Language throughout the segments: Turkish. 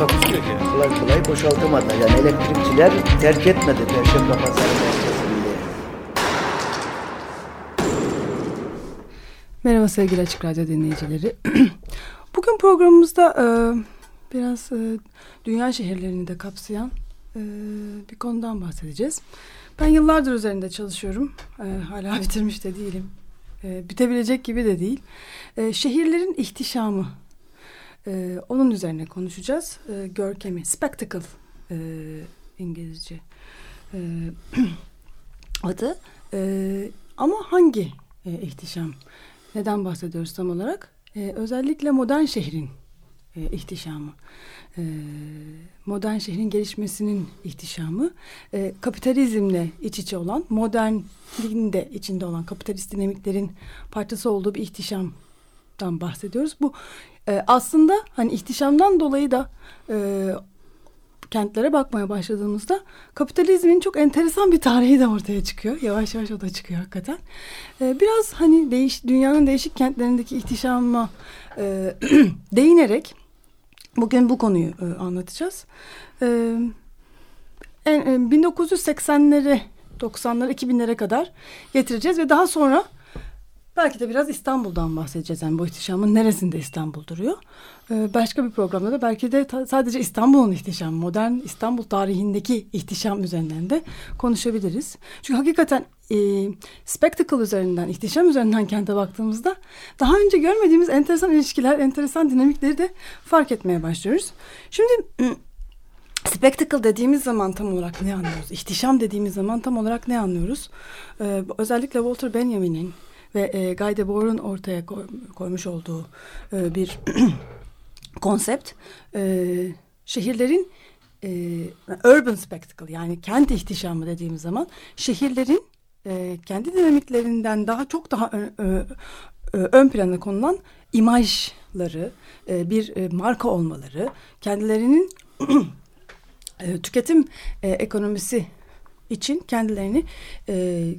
Takusuyor ki. kolay kolay boşaltamadı. Yani elektrikçiler terk etmedi Perşembe Pazarı merkezinde. Merhaba sevgili Açık Radyo dinleyicileri. Bugün programımızda e, biraz e, dünya şehirlerini de kapsayan e, bir konudan bahsedeceğiz. Ben yıllardır üzerinde çalışıyorum. E, hala bitirmiş de değilim. E, bitebilecek gibi de değil. E, şehirlerin ihtişamı. E, onun üzerine konuşacağız. E, görkemi, spectacle e, İngilizce e, adı. E, ama hangi e, ihtişam? Neden bahsediyoruz tam olarak? Ee, özellikle modern şehrin e, ihtişamı. Ee, modern şehrin gelişmesinin ihtişamı. E, kapitalizmle iç içe olan, modernliğin de içinde olan kapitalist dinamiklerin parçası olduğu bir ihtişamdan bahsediyoruz. Bu e, aslında hani ihtişamdan dolayı da e, kentlere bakmaya başladığımızda kapitalizmin çok enteresan bir tarihi de ortaya çıkıyor. Yavaş yavaş o da çıkıyor hakikaten. Ee, biraz hani değiş, dünyanın değişik kentlerindeki ihtişamıma e, değinerek bugün bu konuyu e, anlatacağız. Ee, en, e, 1980'lere 90'lara 2000'lere kadar getireceğiz ve daha sonra Belki de biraz İstanbul'dan bahsedeceğiz. Yani bu ihtişamın neresinde İstanbul duruyor? Ee, başka bir programda da belki de sadece İstanbul'un ihtişamı, modern İstanbul tarihindeki ihtişam üzerinden de konuşabiliriz. Çünkü hakikaten e, spectacle üzerinden, ihtişam üzerinden kente baktığımızda daha önce görmediğimiz enteresan ilişkiler, enteresan dinamikleri de fark etmeye başlıyoruz. Şimdi Spectacle dediğimiz zaman tam olarak ne anlıyoruz? İhtişam dediğimiz zaman tam olarak ne anlıyoruz? Ee, özellikle Walter Benjamin'in ve e, Guy Debord'un ortaya koy, koymuş olduğu e, bir konsept e, şehirlerin e, urban spectacle yani kent ihtişamı dediğimiz zaman şehirlerin e, kendi dinamiklerinden daha çok daha ön, ö, ö, ön plana konulan imajları, e, bir e, marka olmaları, kendilerinin e, tüketim e, ekonomisi için kendilerini e,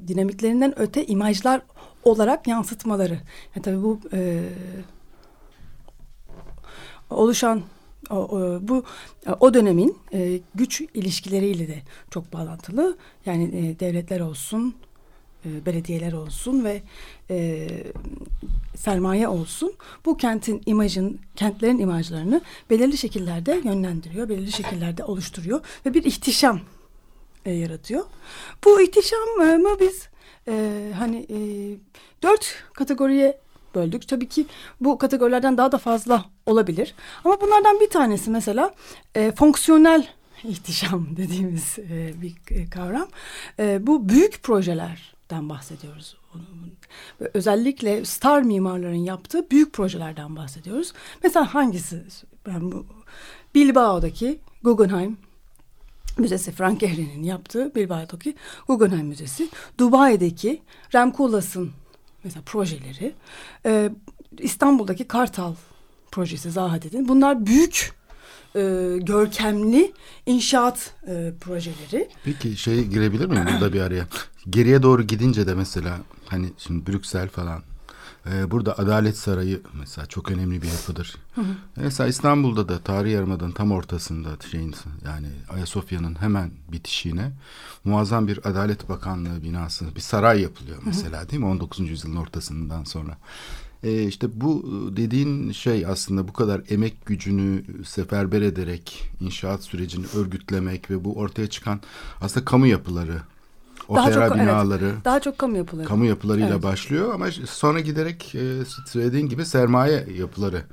dinamiklerinden öte imajlar olarak yansıtmaları. Yani tabii bu e, oluşan o, o, bu o dönemin e, güç ilişkileriyle de çok bağlantılı. Yani e, devletler olsun, e, belediyeler olsun ve e, sermaye olsun. Bu kentin imajın, kentlerin imajlarını belirli şekillerde yönlendiriyor, belirli şekillerde oluşturuyor ve bir ihtişam e, yaratıyor. Bu ihtişamı biz e, hani e, dört kategoriye böldük. Tabii ki bu kategorilerden daha da fazla olabilir. Ama bunlardan bir tanesi mesela e, fonksiyonel ihtişam dediğimiz e, bir kavram. E, bu büyük projelerden bahsediyoruz. Özellikle star mimarların yaptığı büyük projelerden bahsediyoruz. Mesela hangisi? Ben bu Bilbao'daki Guggenheim Müzesi Frank Gehry'nin yaptığı Bilbao'daki Guggenheim Müzesi. Dubai'deki Rem Koolhaas'ın mesela projeleri. E, İstanbul'daki Kartal projesi Zahadet'in. Bunlar büyük e, görkemli inşaat e, projeleri. Peki şey girebilir miyim burada bir araya? Geriye doğru gidince de mesela hani şimdi Brüksel falan ee, burada Adalet Sarayı mesela çok önemli bir yapıdır. Mesela İstanbul'da da Tarih Yarımada'nın tam ortasında şeyin yani Ayasofya'nın hemen bitişiğine muazzam bir Adalet Bakanlığı binası, bir saray yapılıyor mesela değil mi 19. yüzyılın ortasından sonra. Ee, işte bu dediğin şey aslında bu kadar emek gücünü seferber ederek inşaat sürecini örgütlemek ve bu ortaya çıkan aslında kamu yapıları daha opera çok, binaları. Evet, daha çok kamu yapıları. Kamu yapılarıyla evet. başlıyor ama sonra giderek e, söylediğin gibi sermaye yapıları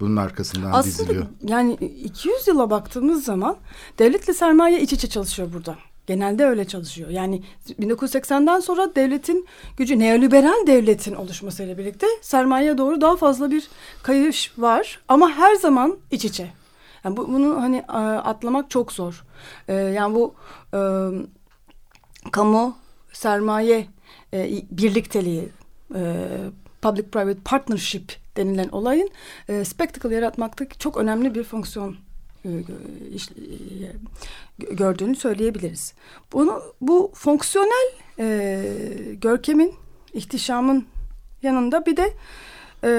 bunun arkasından Aslında diziliyor. yani 200 yıla baktığımız zaman devletle sermaye iç içe çalışıyor burada. Genelde öyle çalışıyor. Yani 1980'den sonra devletin gücü neoliberal devletin oluşmasıyla birlikte sermayeye doğru daha fazla bir kayış var ama her zaman iç içe. Yani bu, bunu hani atlamak çok zor. E, yani bu e, kamu sermaye e, birlikteliği, e, public-private partnership denilen olayın e, spectacle yaratmaktaki çok önemli bir fonksiyon e, e, gördüğünü söyleyebiliriz. Bunu bu fonksiyonel e, görkemin, ihtişamın yanında bir de e,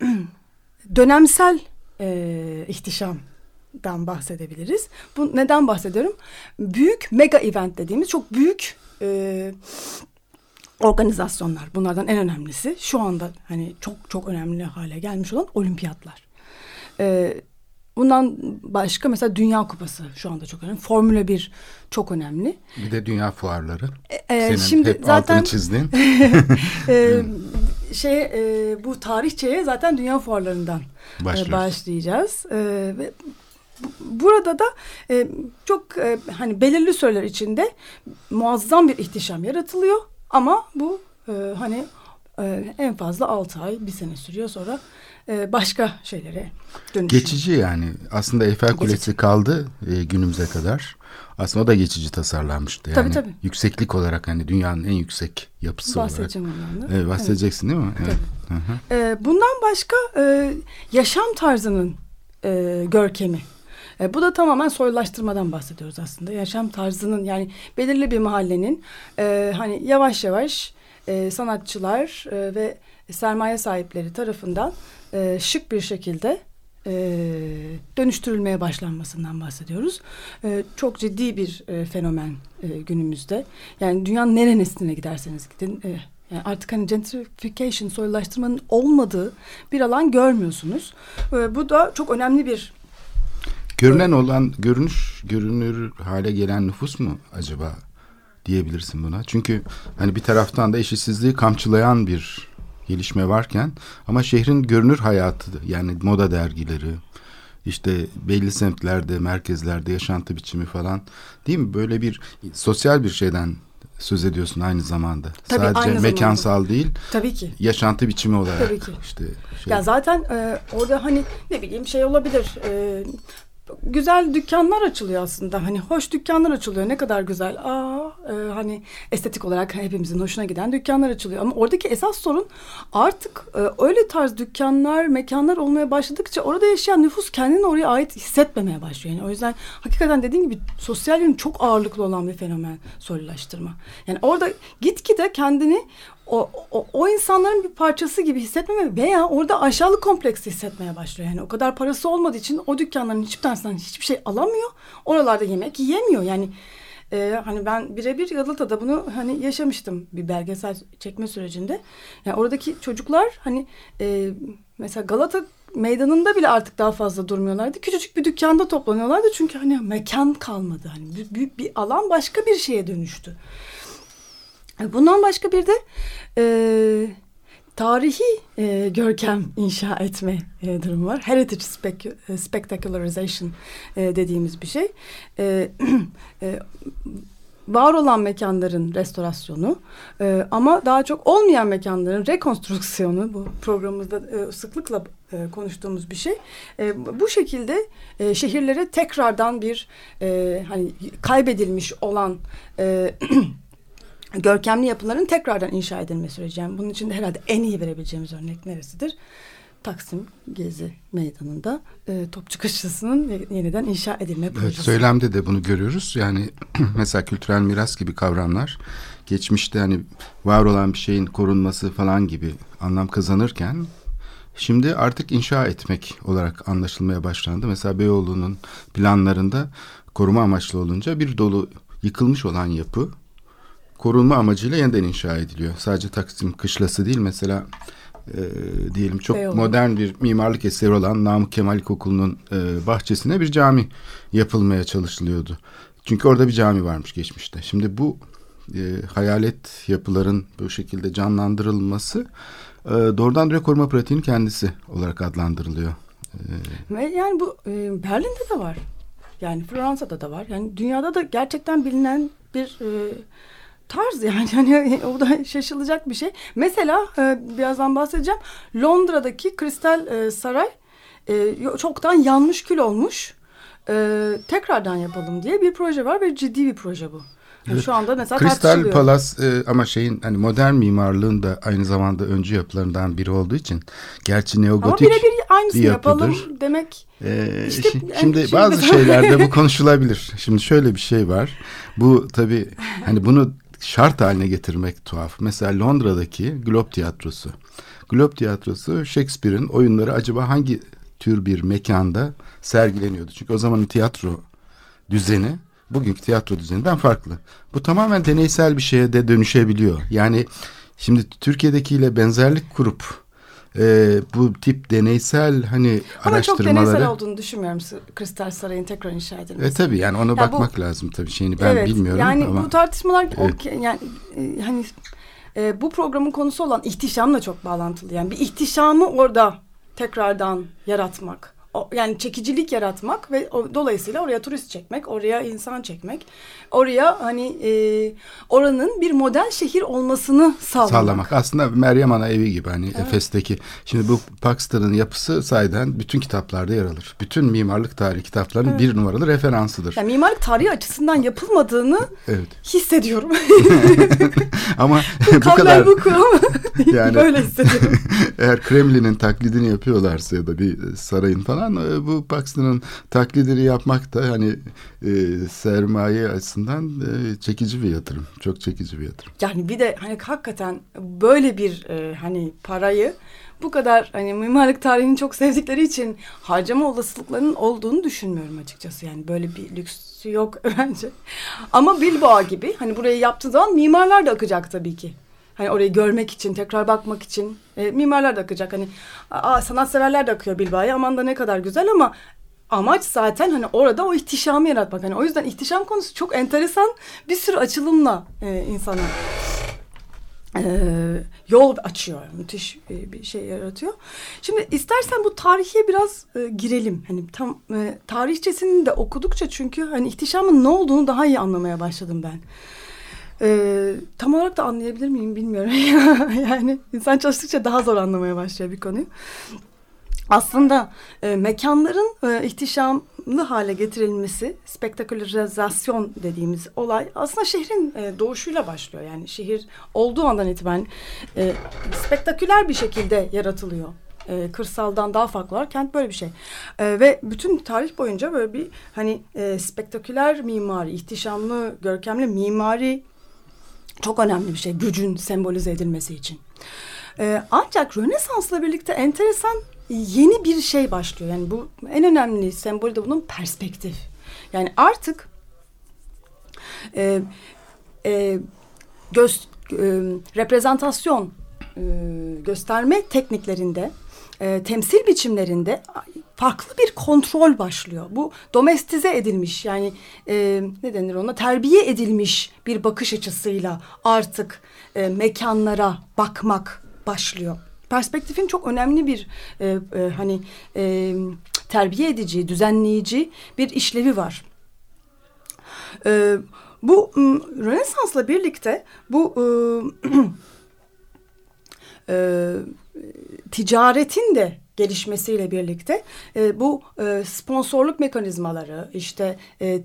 dönemsel e, ihtişamdan bahsedebiliriz. Bu neden bahsediyorum? Büyük mega event dediğimiz çok büyük e, organizasyonlar. Bunlardan en önemlisi şu anda hani çok çok önemli hale gelmiş olan olimpiyatlar. E, bundan başka mesela Dünya Kupası şu anda çok önemli. Formula 1 çok önemli. Bir de dünya fuarları. E, Senin şimdi hep zaten altını çizdiğin. e, şey e, bu tarihçeye zaten dünya fuarlarından e, başlayacağız. E, ve burada da e, çok e, hani belirli süreler içinde muazzam bir ihtişam yaratılıyor ama bu e, hani e, en fazla altı ay bir sene sürüyor sonra e, başka şeylere dönüşüyor. Geçici yani. Aslında Eiffel Kulesi Geçici. kaldı e, günümüze kadar. Aslında o da geçici tasarlanmıştı. Yani Tabii, tabii. Yükseklik olarak hani dünyanın en yüksek yapısı olarak. Bahsedeceğim ondan da. Evet, bahsedeceksin değil mi? Evet. Hı hı. E, bundan başka e, yaşam tarzının e, görkemi. E, bu da tamamen soylulaştırmadan bahsediyoruz aslında. Yaşam tarzının yani belirli bir mahallenin e, hani yavaş yavaş e, sanatçılar e, ve sermaye sahipleri tarafından e, şık bir şekilde e, dönüştürülmeye başlanmasından bahsediyoruz. E, çok ciddi bir e, fenomen e, günümüzde. Yani dünyanın neresine giderseniz gidin e, yani artık hani gentrification, soylulaştırmanın olmadığı bir alan görmüyorsunuz. E, bu da çok önemli bir Görünen olan görünüş görünür hale gelen nüfus mu acaba diyebilirsin buna. Çünkü hani bir taraftan da eşitsizliği kamçılayan bir gelişme varken ama şehrin görünür hayatı yani moda dergileri işte belli semtlerde, merkezlerde yaşantı biçimi falan değil mi? Böyle bir sosyal bir şeyden söz ediyorsun aynı zamanda. Tabii, Sadece aynı zamanda. mekansal değil, tabii ki. yaşantı biçimi olarak. Tabii ki. işte şey. Ya zaten e, orada hani ne bileyim şey olabilir. E, güzel dükkanlar açılıyor aslında. Hani hoş dükkanlar açılıyor. Ne kadar güzel. Aa e, hani estetik olarak hepimizin hoşuna giden dükkanlar açılıyor. Ama oradaki esas sorun artık e, öyle tarz dükkanlar, mekanlar olmaya başladıkça orada yaşayan nüfus kendini oraya ait hissetmemeye başlıyor. Yani o yüzden hakikaten dediğim gibi sosyal yönü çok ağırlıklı olan bir fenomen soylulaştırma. Yani orada gitgide kendini o, o, o insanların bir parçası gibi hissetmeme veya orada aşağılık kompleksi hissetmeye başlıyor. Yani o kadar parası olmadığı için o dükkanların hiçbir tanesinden hiçbir şey alamıyor. Oralarda yemek yiyemiyor. Yani e, hani ben birebir Galata'da bunu hani yaşamıştım bir belgesel çekme sürecinde. Yani oradaki çocuklar hani e, mesela Galata meydanında bile artık daha fazla durmuyorlardı. Küçücük bir dükkanda toplanıyorlardı çünkü hani mekan kalmadı. Hani büyük bir alan başka bir şeye dönüştü. Bundan başka bir de e, tarihi e, görkem inşa etme e, durumu var. Heritage spec- e, spectacularization e, dediğimiz bir şey. E, e, var olan mekanların restorasyonu e, ama daha çok olmayan mekanların rekonstrüksiyonu bu programımızda e, sıklıkla e, konuştuğumuz bir şey. E, bu şekilde e, şehirlere tekrardan bir e, hani kaybedilmiş olan e, görkemli yapıların tekrardan inşa edilme süreci. Yani bunun için de herhalde en iyi verebileceğimiz örnek neresidir? Taksim Gezi Meydanı'nda e, Topçu Kaşısı'nın yeniden inşa edilme projesi. Evet, söylemde de bunu görüyoruz. Yani mesela kültürel miras gibi kavramlar geçmişte hani var olan bir şeyin korunması falan gibi anlam kazanırken şimdi artık inşa etmek olarak anlaşılmaya başlandı. Mesela Beyoğlu'nun planlarında koruma amaçlı olunca bir dolu yıkılmış olan yapı korunma amacıyla yeniden inşa ediliyor. Sadece Taksim Kışlası değil mesela e, diyelim çok Beyoğlu. modern bir mimarlık eseri olan Namık Kemal İlkokulu'nun e, bahçesine bir cami yapılmaya çalışılıyordu. Çünkü orada bir cami varmış geçmişte. Şimdi bu e, hayalet yapıların bu şekilde canlandırılması e, doğrudan direkt koruma pratiğinin kendisi olarak adlandırılıyor. E, yani bu e, Berlin'de de var. Yani Fransa'da da var. Yani dünyada da gerçekten bilinen bir e, tarz yani. yani o da şaşılacak bir şey. Mesela e, birazdan bahsedeceğim. Londra'daki Kristal e, Saray e, çoktan yanmış kül olmuş. E, tekrardan yapalım diye bir proje var ve ciddi bir proje bu. Yani Şu anda mesela Kristal. Palace e, ama şeyin hani modern mimarlığın da aynı zamanda öncü yapılarından biri olduğu için gerçi Ama neogotik birebir aynısını bir yapalım yapıdır. demek Ee, İşte şimdi şimdi bazı şeylerde bu konuşulabilir. Şimdi şöyle bir şey var. Bu tabii hani bunu şart haline getirmek tuhaf. Mesela Londra'daki Globe Tiyatrosu. Globe Tiyatrosu Shakespeare'in oyunları acaba hangi tür bir mekanda sergileniyordu? Çünkü o zamanın tiyatro düzeni bugünkü tiyatro düzeninden farklı. Bu tamamen deneysel bir şeye de dönüşebiliyor. Yani şimdi Türkiye'dekiyle benzerlik kurup e, bu tip deneysel hani ama çok araştırmaları deneysel olduğunu düşünmüyorum Kristal Saray'ın tekrar inşa edilmesi. e tabii yani ona Ya bu- bakmak lazım tabii şeyini ben evet, bilmiyorum yani ama bu tartışmalar Evet. okey, yani e, hani e, bu programın konusu olan ihtişamla çok bağlantılı. Yani bir ihtişamı orada tekrardan yaratmak. O, yani çekicilik yaratmak ve o, dolayısıyla oraya turist çekmek, oraya insan çekmek, oraya hani e, oranın bir model şehir olmasını sağlamak. sağlamak. Aslında Meryem Ana evi gibi hani Efes'teki. Şimdi bu Paxton'ın yapısı sayeden bütün kitaplarda yer alır. Bütün mimarlık tarihi kitaplarının bir numaralı referansıdır. Yani mimarlık tarihi açısından yapılmadığını Evet. hissediyorum. Ama bu Kamber kadar bu Yani- böyle hissediyorum. eğer Kremlin'in taklidini yapıyorlarsa ya da bir sarayın falan e, bu Paxton'ın taklidini yapmak da hani e, sermaye açısından e, çekici bir yatırım. Çok çekici bir yatırım. Yani bir de hani hakikaten böyle bir e, hani parayı bu kadar hani mimarlık tarihini çok sevdikleri için harcama olasılıklarının olduğunu düşünmüyorum açıkçası. Yani böyle bir lüksü yok bence. Ama Bilbao gibi hani burayı yaptığı zaman mimarlar da akacak tabii ki. Hani orayı görmek için, tekrar bakmak için e, mimarlar da akacak. Hani aa, sanatseverler de akıyor Bilbao'ya. Aman da ne kadar güzel ama amaç zaten hani orada o ihtişamı yaratmak. Hani o yüzden ihtişam konusu çok enteresan bir sürü açılımla e, insana e, yol açıyor. Müthiş e, bir şey yaratıyor. Şimdi istersen bu tarihe biraz e, girelim. Hani tam e, tarihçesini de okudukça çünkü hani ihtişamın ne olduğunu daha iyi anlamaya başladım ben. E, tam olarak da anlayabilir miyim bilmiyorum. yani insan çalıştıkça daha zor anlamaya başlıyor bir konuyu. Aslında e, mekanların e, ihtişamlı hale getirilmesi, spektakülerizasyon dediğimiz olay aslında şehrin e, doğuşuyla başlıyor. Yani şehir olduğu andan itibaren e, spektaküler bir şekilde yaratılıyor. E, kırsaldan daha farklı olarak kent böyle bir şey. E, ve bütün tarih boyunca böyle bir hani e, spektaküler mimari, ihtişamlı, görkemli mimari çok önemli bir şey. Gücün sembolize edilmesi için. Ee, ancak Rönesans'la birlikte enteresan yeni bir şey başlıyor. Yani bu en önemli sembolü de bunun perspektif. Yani artık e, e, göz, e, reprezentasyon e, gösterme tekniklerinde e, temsil biçimlerinde farklı bir kontrol başlıyor. Bu domestize edilmiş yani e, ne denir ona terbiye edilmiş bir bakış açısıyla artık e, mekanlara bakmak başlıyor. Perspektifin çok önemli bir e, e, hani e, terbiye edici, düzenleyici bir işlevi var. E, bu Rönesans'la birlikte bu e, e, ticaretin de gelişmesiyle birlikte e, bu e, sponsorluk mekanizmaları işte e,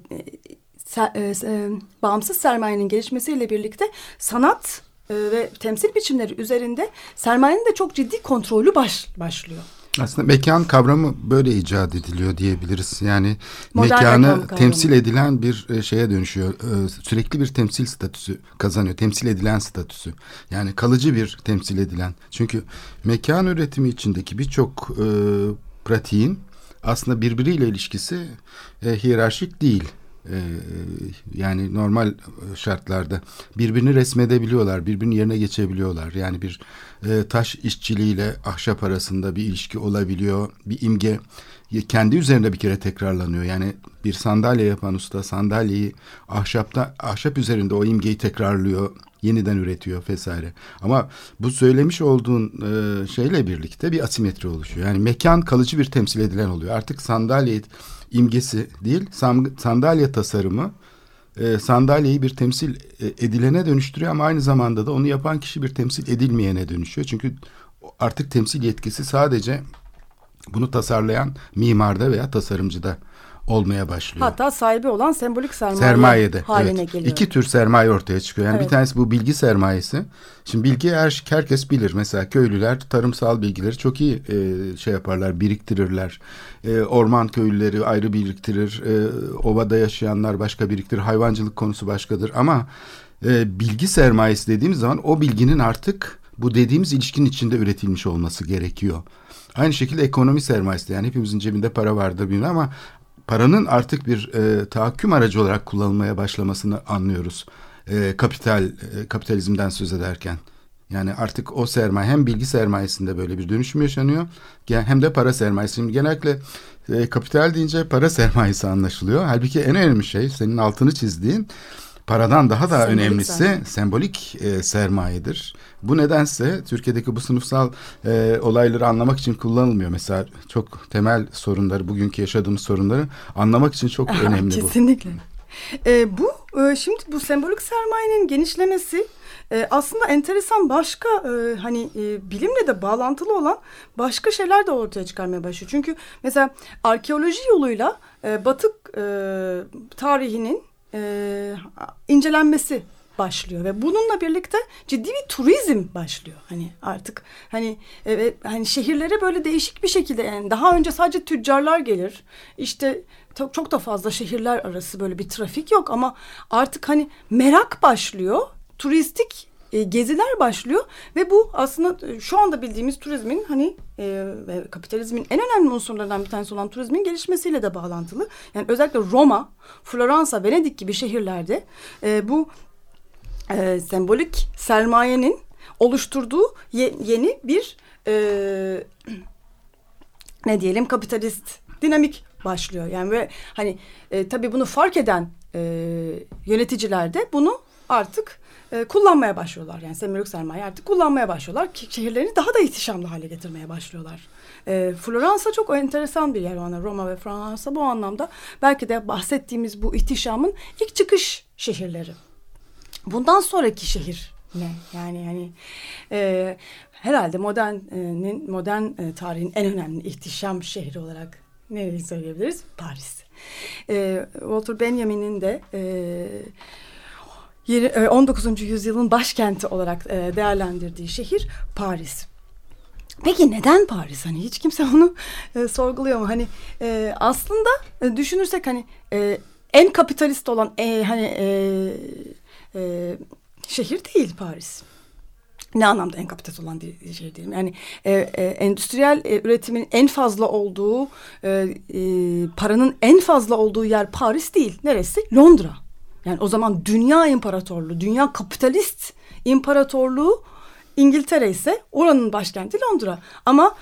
se, e, e, bağımsız sermayenin gelişmesiyle birlikte sanat e, ve temsil biçimleri üzerinde sermayenin de çok ciddi kontrolü baş, başlıyor. Aslında mekan kavramı böyle icat ediliyor diyebiliriz. Yani Modern mekanı temsil edilen bir e, şeye dönüşüyor. E, Sürekli bir temsil statüsü kazanıyor. Temsil edilen statüsü. Yani kalıcı bir temsil edilen. Çünkü mekan üretimi içindeki birçok e, pratiğin aslında birbiriyle ilişkisi e, hiyerarşik değil. Ee, yani normal şartlarda birbirini resmedebiliyorlar, birbirinin yerine geçebiliyorlar. Yani bir e, taş işçiliğiyle ahşap arasında bir ilişki olabiliyor. Bir imge kendi üzerinde bir kere tekrarlanıyor. Yani bir sandalye yapan usta sandalyeyi ahşapta ahşap üzerinde o imgeyi tekrarlıyor, yeniden üretiyor vesaire. Ama bu söylemiş olduğun e, şeyle birlikte bir asimetri oluşuyor. Yani mekan kalıcı bir temsil edilen oluyor. Artık sandalye imgesi değil, sandalye tasarımı e, sandalyeyi bir temsil edilene dönüştürüyor ama aynı zamanda da onu yapan kişi bir temsil edilmeyene dönüşüyor. Çünkü artık temsil yetkisi sadece bunu tasarlayan mimarda veya tasarımcıda olmaya başlıyor. Hatta sahibi olan sembolik sermaye Sermayede. haline evet. geliyor. İki tür sermaye ortaya çıkıyor. Yani Evet. bir tanesi bu bilgi sermayesi. Şimdi bilgi her, herkes bilir. Mesela köylüler tarımsal bilgileri çok iyi e, şey yaparlar, biriktirirler. E, orman köylüleri ayrı biriktirir. E, ovada yaşayanlar başka biriktirir. Hayvancılık konusu başkadır. Ama e, bilgi sermayesi dediğimiz zaman o bilginin artık bu dediğimiz ilişkinin içinde üretilmiş olması gerekiyor. Aynı şekilde ekonomi sermayesi de yani hepimizin cebinde para vardır bilmem ama paranın artık bir e, tahakküm aracı olarak kullanılmaya başlamasını anlıyoruz. E, kapital e, kapitalizmden söz ederken. Yani artık o sermaye hem bilgi sermayesinde böyle bir dönüşüm yaşanıyor hem de para sermayesi. Şimdi genellikle e, kapital deyince para sermayesi anlaşılıyor. Halbuki en önemli şey senin altını çizdiğin paradan daha da Sembolik önemlisi sermaye. sembolik e, sermayedir. Bu nedense Türkiye'deki bu sınıfsal e, olayları anlamak için kullanılmıyor. Mesela çok temel sorunları, bugünkü yaşadığımız sorunları anlamak için çok önemli bu. Kesinlikle. Ee, bu e, şimdi bu sembolik sermayenin genişlemesi e, aslında enteresan başka e, hani e, bilimle de bağlantılı olan başka şeyler de ortaya çıkarmaya başlıyor. Çünkü mesela arkeoloji yoluyla e, batık e, tarihinin e, incelenmesi başlıyor ve bununla birlikte ciddi bir turizm başlıyor. Hani artık hani e, hani şehirlere böyle değişik bir şekilde yani daha önce sadece tüccarlar gelir. İşte çok, çok da fazla şehirler arası böyle bir trafik yok ama artık hani merak başlıyor. Turistik e, geziler başlıyor ve bu aslında e, şu anda bildiğimiz turizmin hani e, ve kapitalizmin en önemli unsurlarından bir tanesi olan turizmin gelişmesiyle de bağlantılı. Yani özellikle Roma, Floransa, Venedik gibi şehirlerde e, bu e, sembolik sermayenin oluşturduğu ye- yeni bir e, ne diyelim kapitalist dinamik başlıyor. Yani ve hani e, tabii bunu fark eden e, yöneticiler de bunu artık e, kullanmaya başlıyorlar. Yani sembolik sermaye artık kullanmaya başlıyorlar. Ki şehirlerini daha da ihtişamlı hale getirmeye başlıyorlar. E, Floransa çok enteresan bir yer. Yani Roma ve Fransa bu anlamda belki de bahsettiğimiz bu ihtişamın ilk çıkış şehirleri. Bundan sonraki şehir ne? Yani hani e, herhalde modernin modern e, tarihin en önemli ihtişam şehri olarak nereyi söyleyebiliriz? Paris. E, Walter Benjamin'in de e, e, 19. yüzyılın başkenti olarak e, değerlendirdiği şehir Paris. Peki neden Paris? Hani hiç kimse onu e, sorguluyor mu? Hani e, aslında e, düşünürsek hani e, en kapitalist olan e, hani e, e, şehir değil Paris. Ne anlamda en kapitalist olan bir değil. Yani e, e, endüstriyel e, üretimin en fazla olduğu, e, e, paranın en fazla olduğu yer Paris değil. Neresi? Londra. Yani o zaman dünya imparatorluğu, dünya kapitalist imparatorluğu İngiltere ise oranın başkenti Londra. Ama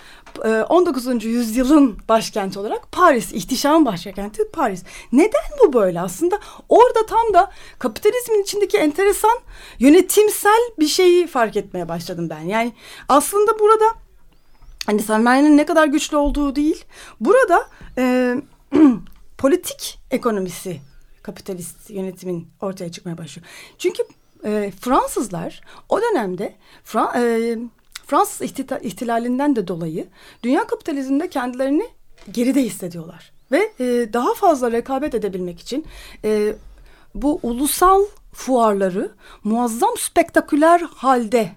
e, 19. yüzyılın başkenti olarak Paris, ihtişamın başkenti Paris. Neden bu böyle? Aslında orada tam da kapitalizmin içindeki enteresan yönetimsel bir şeyi fark etmeye başladım ben. Yani aslında burada hani sermayenin ne kadar güçlü olduğu değil. Burada e, politik ekonomisi kapitalist yönetimin ortaya çıkmaya başlıyor. Çünkü e, Fransızlar o dönemde Fra, e, Fransız ihtita- ihtilalinden de dolayı dünya kapitalizminde kendilerini geride hissediyorlar. Ve e, daha fazla rekabet edebilmek için e, bu ulusal fuarları muazzam spektaküler halde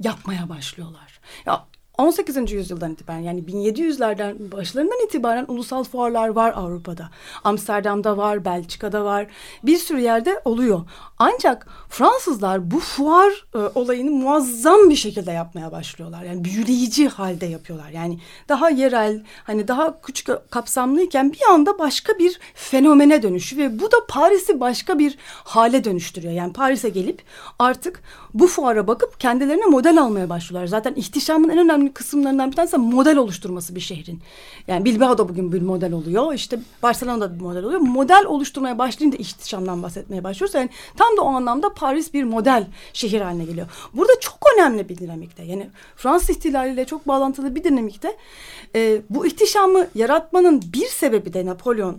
yapmaya başlıyorlar. Ya 18. yüzyıldan itibaren yani 1700'lerden başlarından itibaren ulusal fuarlar var Avrupa'da. Amsterdam'da var, Belçika'da var. Bir sürü yerde oluyor. Ancak Fransızlar bu fuar e, olayını muazzam bir şekilde yapmaya başlıyorlar. Yani büyüleyici halde yapıyorlar. Yani daha yerel, hani daha küçük kapsamlıyken bir anda başka bir fenomene dönüşüyor ve bu da Paris'i başka bir hale dönüştürüyor. Yani Paris'e gelip artık bu fuara bakıp kendilerine model almaya başlıyorlar. Zaten ihtişamın en önemli kısımlarından bir tanesi de model oluşturması bir şehrin. Yani Bilbao da bugün bir model oluyor. İşte Barcelona'da bir model oluyor. Model oluşturmaya başlayınca ihtişamdan bahsetmeye başlıyoruz. Yani tam da o anlamda Paris bir model şehir haline geliyor. Burada çok önemli bir dinamikte. Yani Fransız ihtilaliyle çok bağlantılı bir dinamikte. E, bu ihtişamı yaratmanın bir sebebi de Napolyon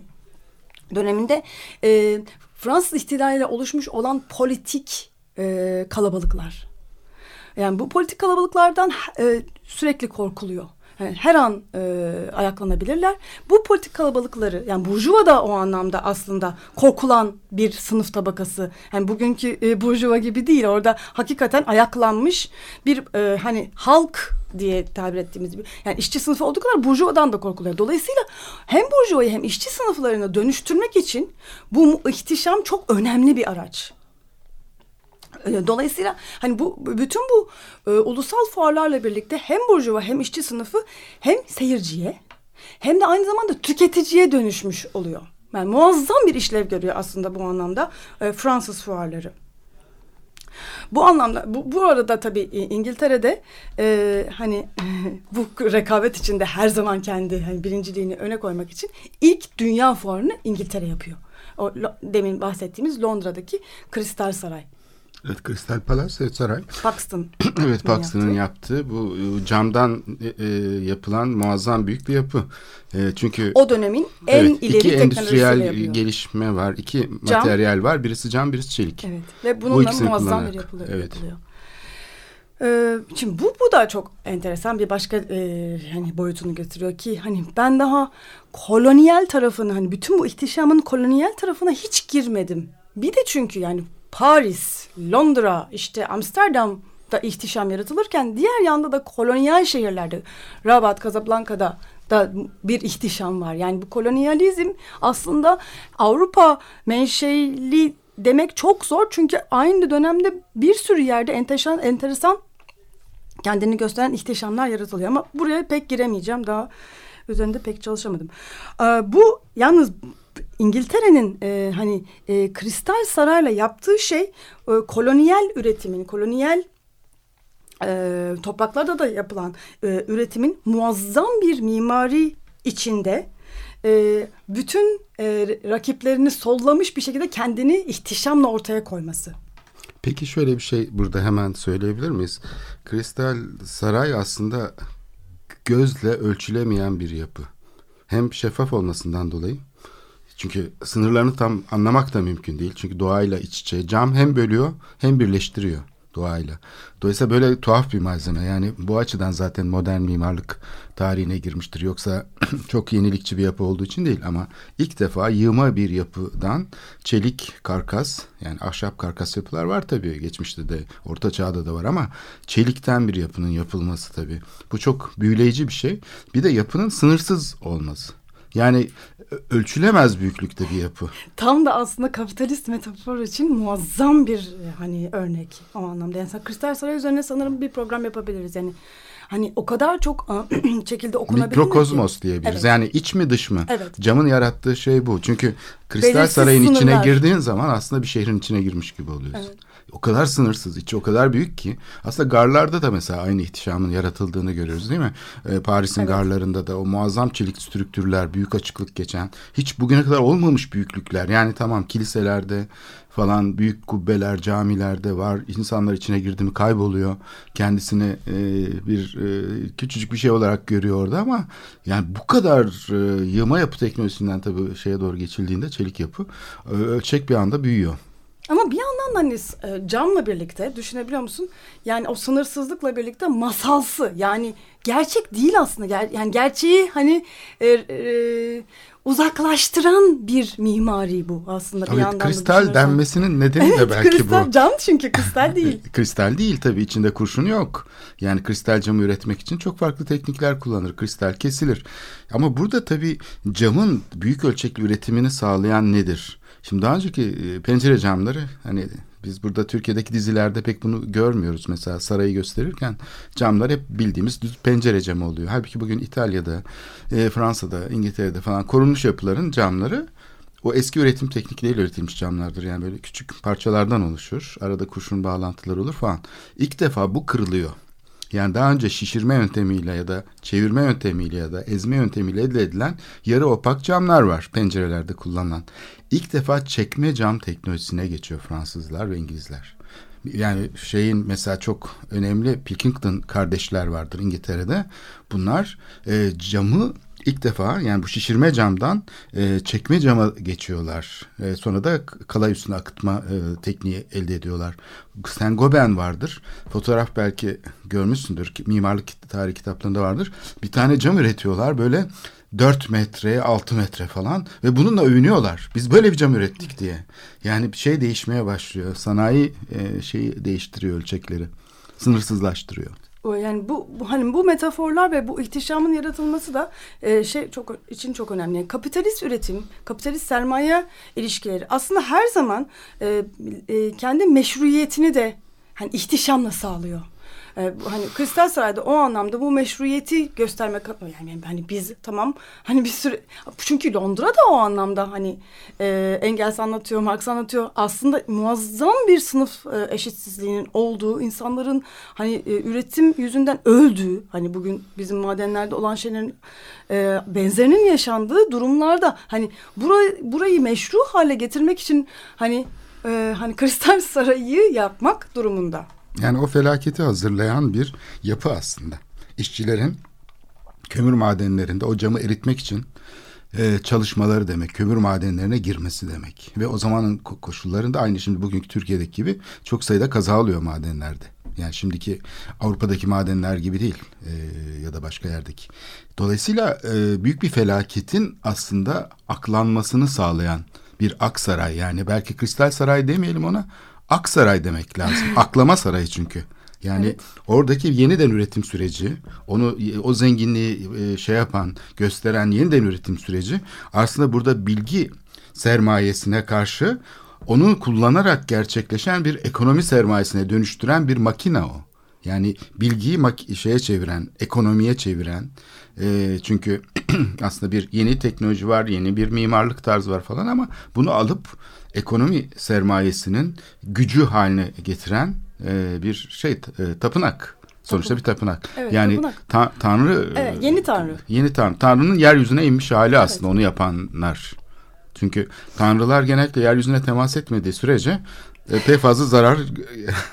döneminde e, Fransız ihtilaliyle oluşmuş olan politik e, kalabalıklar. Yani bu politik kalabalıklardan e, sürekli korkuluyor. hani her an e, ayaklanabilirler. Bu politik kalabalıkları yani burjuva da o anlamda aslında korkulan bir sınıf tabakası. Yani bugünkü e, burjuva gibi değil. Orada hakikaten ayaklanmış bir e, hani halk diye tabir ettiğimiz bir yani işçi sınıfı olduğu kadar burjuvadan da korkuluyor. Dolayısıyla hem burjuvayı hem işçi sınıflarını dönüştürmek için bu ihtişam çok önemli bir araç. E, Dolayısıyla hani bu bütün bu e, ulusal fuarlarla birlikte hem burjuva hem işçi sınıfı hem seyirciye hem de aynı zamanda tüketiciye dönüşmüş oluyor. Yani muazzam bir işlev görüyor aslında bu anlamda e, Fransız fuarları. Bu anlamda bu, bu arada tabii İngiltere'de e, hani bu rekabet içinde her zaman kendi hani birinciliğini öne koymak için ilk dünya fuarını İngiltere yapıyor. O demin bahsettiğimiz Londra'daki Kristal Saray. Evet Crystal Palace evet, saray. Paxton. Evet Paxton'ın yaptığı bu e, camdan e, e, yapılan muazzam büyük bir yapı. E, çünkü O dönemin en evet, ileri iki endüstriyel gelişme var. iki Cam. materyal var. Birisi cam, birisi çelik. Evet ve Bu bununla ikisini muazzam bir yapılıyor. evet. yapılıyor. Ee, şimdi bu bu da çok enteresan bir başka e, hani boyutunu götürüyor ki hani ben daha kolonyal tarafını hani bütün bu ihtişamın kolonyal tarafına hiç girmedim. Bir de çünkü yani Paris, Londra, işte Amsterdam'da ihtişam yaratılırken diğer yanda da kolonyal şehirlerde Rabat, Casablanca'da da bir ihtişam var. Yani bu kolonyalizm aslında Avrupa menşeli demek çok zor çünkü aynı dönemde bir sürü yerde enteresan enteresan kendini gösteren ihtişamlar yaratılıyor ama buraya pek giremeyeceğim daha üzerinde pek çalışamadım. Ee, bu yalnız İngiltere'nin e, hani e, kristal sarayla yaptığı şey e, kolonyal üretimin, kolonyal e, topraklarda da yapılan e, üretimin muazzam bir mimari içinde e, bütün e, rakiplerini sollamış bir şekilde kendini ihtişamla ortaya koyması. Peki şöyle bir şey burada hemen söyleyebilir miyiz? Kristal Saray aslında gözle ölçülemeyen bir yapı. Hem şeffaf olmasından dolayı. Çünkü sınırlarını tam anlamak da mümkün değil. Çünkü doğayla iç içe. Cam hem bölüyor hem birleştiriyor doğayla. Dolayısıyla böyle tuhaf bir malzeme. Yani bu açıdan zaten modern mimarlık tarihine girmiştir. Yoksa çok yenilikçi bir yapı olduğu için değil ama ilk defa yığma bir yapıdan çelik karkas yani ahşap karkas yapılar var tabii. Geçmişte de orta çağda da var ama çelikten bir yapının yapılması tabii. Bu çok büyüleyici bir şey. Bir de yapının sınırsız olması. Yani ölçülemez büyüklükte bir yapı. Tam da aslında kapitalist metafor için muazzam bir e, hani örnek o anlamda. Yani Kristal Saray üzerine sanırım bir program yapabiliriz. Yani hani o kadar çok şekilde okunabilir mi ki? Mikrokozmos diyebiliriz. Evet. Yani iç mi dış mı? Evet. Camın yarattığı şey bu. Çünkü Kristal Belirsiz Saray'ın içine sınırlar. girdiğin zaman aslında bir şehrin içine girmiş gibi oluyorsun. Evet. O kadar sınırsız, içi o kadar büyük ki. Aslında garlarda da mesela aynı ihtişamın yaratıldığını görüyoruz değil mi? Ee, Paris'in Evet. garlarında da o muazzam çelik strüktürler, büyük açıklık geçen, hiç bugüne kadar olmamış büyüklükler. Yani tamam kiliselerde falan büyük kubbeler, camilerde var. İnsanlar içine girdi mi kayboluyor. Kendisini e, bir e, küçücük bir şey olarak görüyor orada ama yani bu kadar e, yığma yapı teknolojisinden tabii şeye doğru geçildiğinde çelik yapı e, ölçek bir anda büyüyor. Ama bir yandan da hani e, camla birlikte düşünebiliyor musun? Yani o sınırsızlıkla birlikte masalsı yani gerçek değil aslında. Ger- yani gerçeği hani e, e, uzaklaştıran bir mimari bu aslında bir Evet, yandan da kristal düşünürsen. denmesinin nedeni de Evet, belki kristal bu. cam çünkü kristal değil. Kristal değil tabii içinde kurşun yok. Yani kristal camı üretmek için çok farklı teknikler kullanır. Kristal kesilir. Ama burada tabii camın büyük ölçekli üretimini sağlayan nedir? Şimdi daha önceki e, pencere camları hani biz burada Türkiye'deki dizilerde pek bunu görmüyoruz. Mesela sarayı gösterirken camlar hep bildiğimiz düz pencere camı oluyor. Halbuki bugün İtalya'da, e, Fransa'da, İngiltere'de falan korunmuş yapıların camları o eski üretim teknikleriyle üretilmiş camlardır. Yani böyle küçük parçalardan oluşur. Arada kurşun bağlantıları olur falan. İlk defa bu kırılıyor. Yani daha önce şişirme yöntemiyle ya da çevirme yönetemiyle ya da ezme yöntemiyle elde edilen yarı opak camlar var pencerelerde kullanılan. İlk defa çekme cam teknolojisine geçiyor Fransızlar ve İngilizler. Yani şeyin mesela çok önemli Pilkington kardeşler vardır İngiltere'de. Bunlar e, camı ilk defa yani bu şişirme camdan e, çekme cama geçiyorlar. E, sonra da kalay üstüne akıtma e, tekniği elde ediyorlar. Saint Gobain vardır. Fotoğraf belki görmüşsündür. Mimarlık tarihi kitaplarında vardır. Bir tane cam üretiyorlar böyle 4 metre, 6 metre falan ve bununla övünüyorlar. Biz böyle bir cam ürettik diye. Yani bir şey değişmeye başlıyor. Sanayi e, şeyi değiştiriyor ölçekleri. Sınırsızlaştırıyor. Yani bu hani bu metaforlar ve bu ihtişamın yaratılması da e, şey çok için çok önemli. Yani kapitalist üretim, kapitalist sermaye ilişkileri aslında her zaman e, e, kendi meşruiyetini de hani ihtişamla sağlıyor. E, bu hani Kristal Saray'da o anlamda bu meşruiyeti göstermek yani hani biz tamam hani bir sürü çünkü Londra da o anlamda hani e, Engels anlatıyor, Marx anlatıyor. Aslında muazzam bir sınıf e, eşitsizliğinin olduğu, insanların hani e, üretim yüzünden öldüğü, hani bugün bizim madenlerde olan şeylerin e, benzerinin yaşandığı durumlarda hani burayı burayı meşru hale getirmek için hani e, hani Kristal Sarayı yapmak durumunda. Yani o felaketi hazırlayan bir yapı aslında. İşçilerin kömür madenlerinde o camı eritmek için e, çalışmaları demek. Kömür madenlerine girmesi demek. Ve o zamanın koşullarında aynı şimdi bugünkü Türkiye'deki gibi çok sayıda kaza oluyor madenlerde. Yani şimdiki Avrupa'daki madenler gibi değil e, ya da başka yerdeki. Dolayısıyla e, büyük bir felaketin aslında aklanmasını sağlayan bir Aksaray yani belki Kristal Saray demeyelim ona Aksaray demek lazım. Aklama sarayı çünkü. Yani evet. oradaki yeniden üretim süreci, onu o zenginliği e, şey yapan, gösteren yeniden üretim süreci aslında burada bilgi sermayesine karşı onu kullanarak gerçekleşen bir ekonomi sermayesine dönüştüren bir makina o. Yani bilgiyi mak- şeye çeviren, ekonomiye çeviren. E, çünkü aslında bir yeni teknoloji var, yeni bir mimarlık tarzı var falan ama bunu alıp ekonomi sermayesinin gücü haline getiren e, bir şey e, tapınak. Sonuçta bir tapınak. Evet, yani tapınak. Ta, tanrı evet, yeni tanrı. Yeni tanrı. Tanrının yeryüzüne inmiş hali aslında evet. onu yapanlar. Çünkü tanrılar genellikle yeryüzüne temas etmediği sürece pek fazla zarar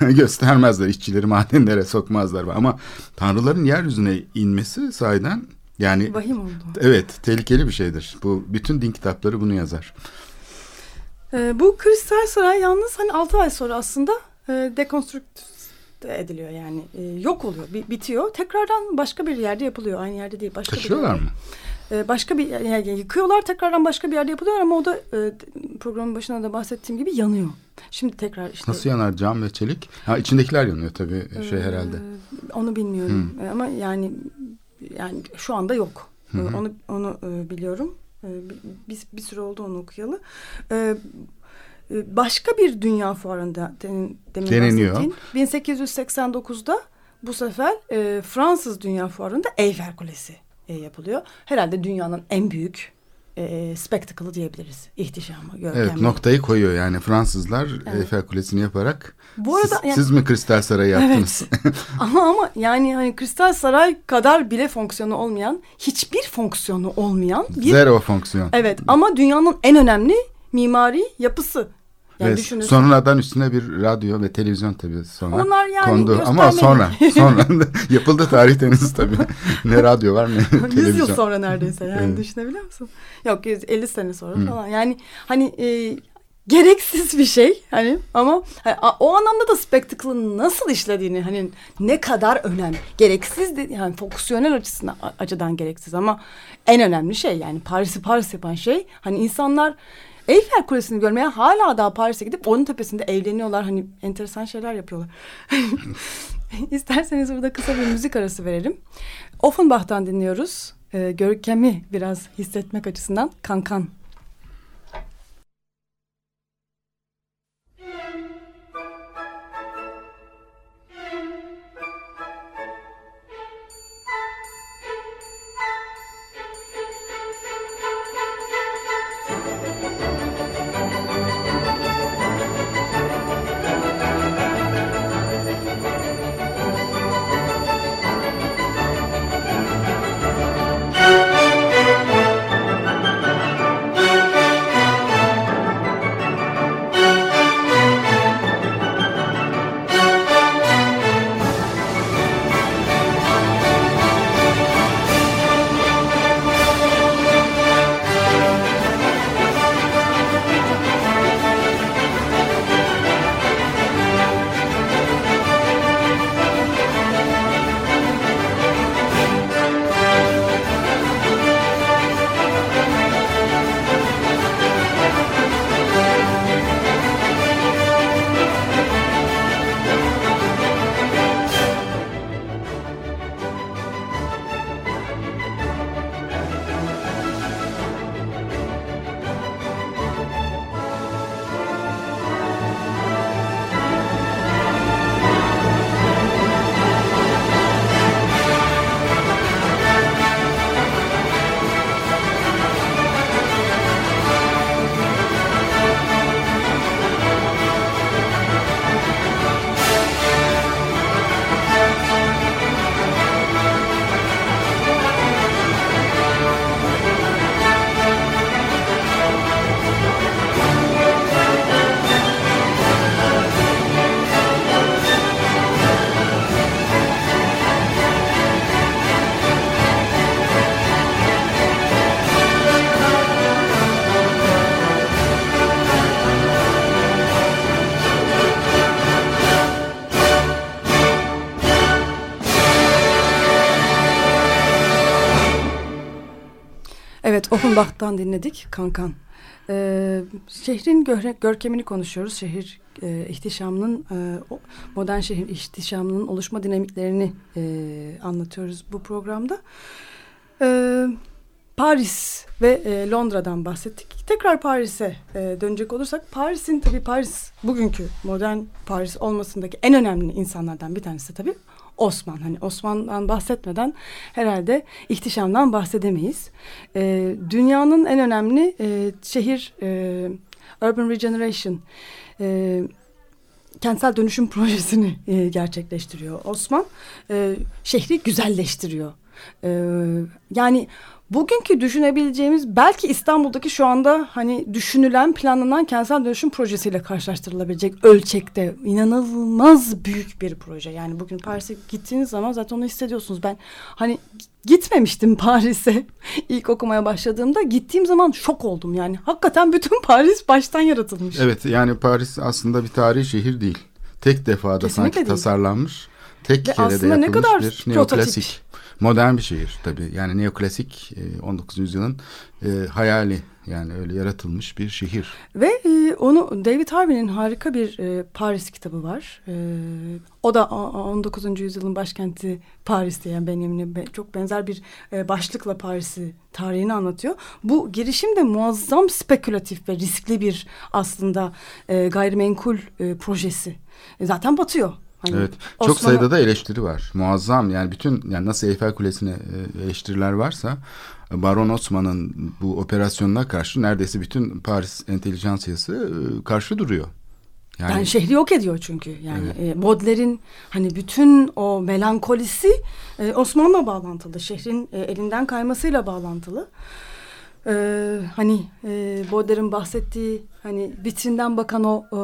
göstermezler. işçileri madenlere sokmazlar. Ama tanrıların yeryüzüne inmesi sahiden yani Vahim oldu. Evet, tehlikeli bir şeydir. Bu bütün din kitapları bunu yazar. E, bu Kristal Saray yalnız hani 6 ay sonra aslında e, dekonstrükte ediliyor yani e, yok oluyor bitiyor tekrardan başka bir yerde yapılıyor aynı yerde değil başka Taşıyorlar bir mı? E, başka bir yani yıkıyorlar tekrardan başka bir yerde yapılıyor ama o da e, programın başında da bahsettiğim gibi yanıyor. Şimdi tekrar işte. Nasıl yanar cam ve çelik? Ha içindekiler yanıyor tabii şey e, herhalde. Onu bilmiyorum hmm. ama yani yani şu anda yok. Hı Onu onu e, biliyorum. E, bir, bir süre oldu onu okuyalı. E, başka bir dünya fuarında demin Deneniyor. 1889'da bu sefer e, Fransız Dünya Fuarı'nda Eyfel Kulesi e, yapılıyor. Herhalde dünyanın en büyük e, spectacle'ı diyebiliriz. İhtişamı, görkemi. Evet noktayı koyuyor yani Fransızlar evet. Eyfel Kulesi'ni yaparak Bu arada, siz, yani, siz mi Kristal Sarayı yaptınız? Evet. ama ama yani hani Kristal Saray kadar bile fonksiyonu olmayan, hiçbir fonksiyonu olmayan bir... Zero fonksiyon. Evet ama dünyanın en önemli mimari yapısı. Yani ve sonradan üstüne bir radyo ve televizyon tabii sonra Onlar yani kondu ama sonra sonra yapıldı tarihten tabii ne radyo var ne televizyon. 100 yıl sonra neredeyse yani evet. düşünebiliyor musun? Yok 150 sene sonra Hı. falan yani hani e, gereksiz bir şey hani ama hani, o anlamda da spectacle'ın nasıl işlediğini hani ne kadar önemli gereksiz de, yani fonksiyonel açısından açıdan gereksiz ama en önemli şey yani Paris'i Paris yapan şey hani insanlar Eyfel Kulesi'ni görmeye hala daha Paris'e gidip onun tepesinde eğleniyorlar. Hani enteresan şeyler yapıyorlar. İsterseniz burada kısa bir müzik arası verelim. Offenbach'tan dinliyoruz. Ee, görkemi biraz hissetmek açısından Kankan. Evet, Offenbach'tan dinledik Kankan. Ee, şehrin gör görkemini konuşuyoruz. Şehir e, ihtişamının, e, modern şehir ihtişamının oluşma dinamiklerini e, anlatıyoruz bu programda. E, Paris ve e, Londra'dan bahsettik. Tekrar Paris'e e, dönecek olursak, Paris'in tabii Paris, bugünkü modern Paris olmasındaki en önemli insanlardan bir tanesi tabii Osman. Hani Osman'dan bahsetmeden herhalde ihtişamdan bahsedemeyiz. E, dünyanın en önemli e, şehir e, Urban Regeneration e, kentsel dönüşüm projesini e, gerçekleştiriyor Osman. E, şehri güzelleştiriyor. E, yani Bugünkü düşünebileceğimiz belki İstanbul'daki şu anda hani düşünülen planlanan kentsel dönüşüm projesiyle karşılaştırılabilecek ölçekte inanılmaz büyük bir proje. Yani bugün Paris'e gittiğiniz zaman zaten onu hissediyorsunuz. Ben hani gitmemiştim Paris'e ilk okumaya başladığımda gittiğim zaman şok oldum yani. Hakikaten bütün Paris baştan yaratılmış. Evet yani Paris aslında bir tarihi şehir değil. Tek defada Kesinlikle sanki değil. tasarlanmış. Tek Ve kerede aslında yapılmış ne kadar bir neoklasik modern bir şehir tabii. Yani neoklasik 19. E, yüzyılın e, hayali yani öyle yaratılmış bir şehir. Ve e, onu David Harvey'nin harika bir e, Paris kitabı var. E, o da 19. yüzyılın başkenti Paris diye yani benim çok benzer bir e, başlıkla Paris'i tarihini anlatıyor. Bu girişim de muazzam spekülatif ve riskli bir aslında e, gayrimenkul e, projesi. E, zaten batıyor Hani evet. Çok sayıda da eleştiri var. Muazzam yani bütün yani nasıl Eyfel Kulesi'ne e, eleştiriler varsa Baron Osman'ın bu operasyonuna karşı neredeyse bütün Paris entelijansiyası e, karşı duruyor. Yani, yani şehri yok ediyor çünkü. Yani evet. e, Baudelaire'in hani bütün o melankolisi e, Osman'la bağlantılı. Şehrin e, elinden kaymasıyla bağlantılı. Ee, hani e, Baudelaire'in bahsettiği hani vitrinden bakan o e,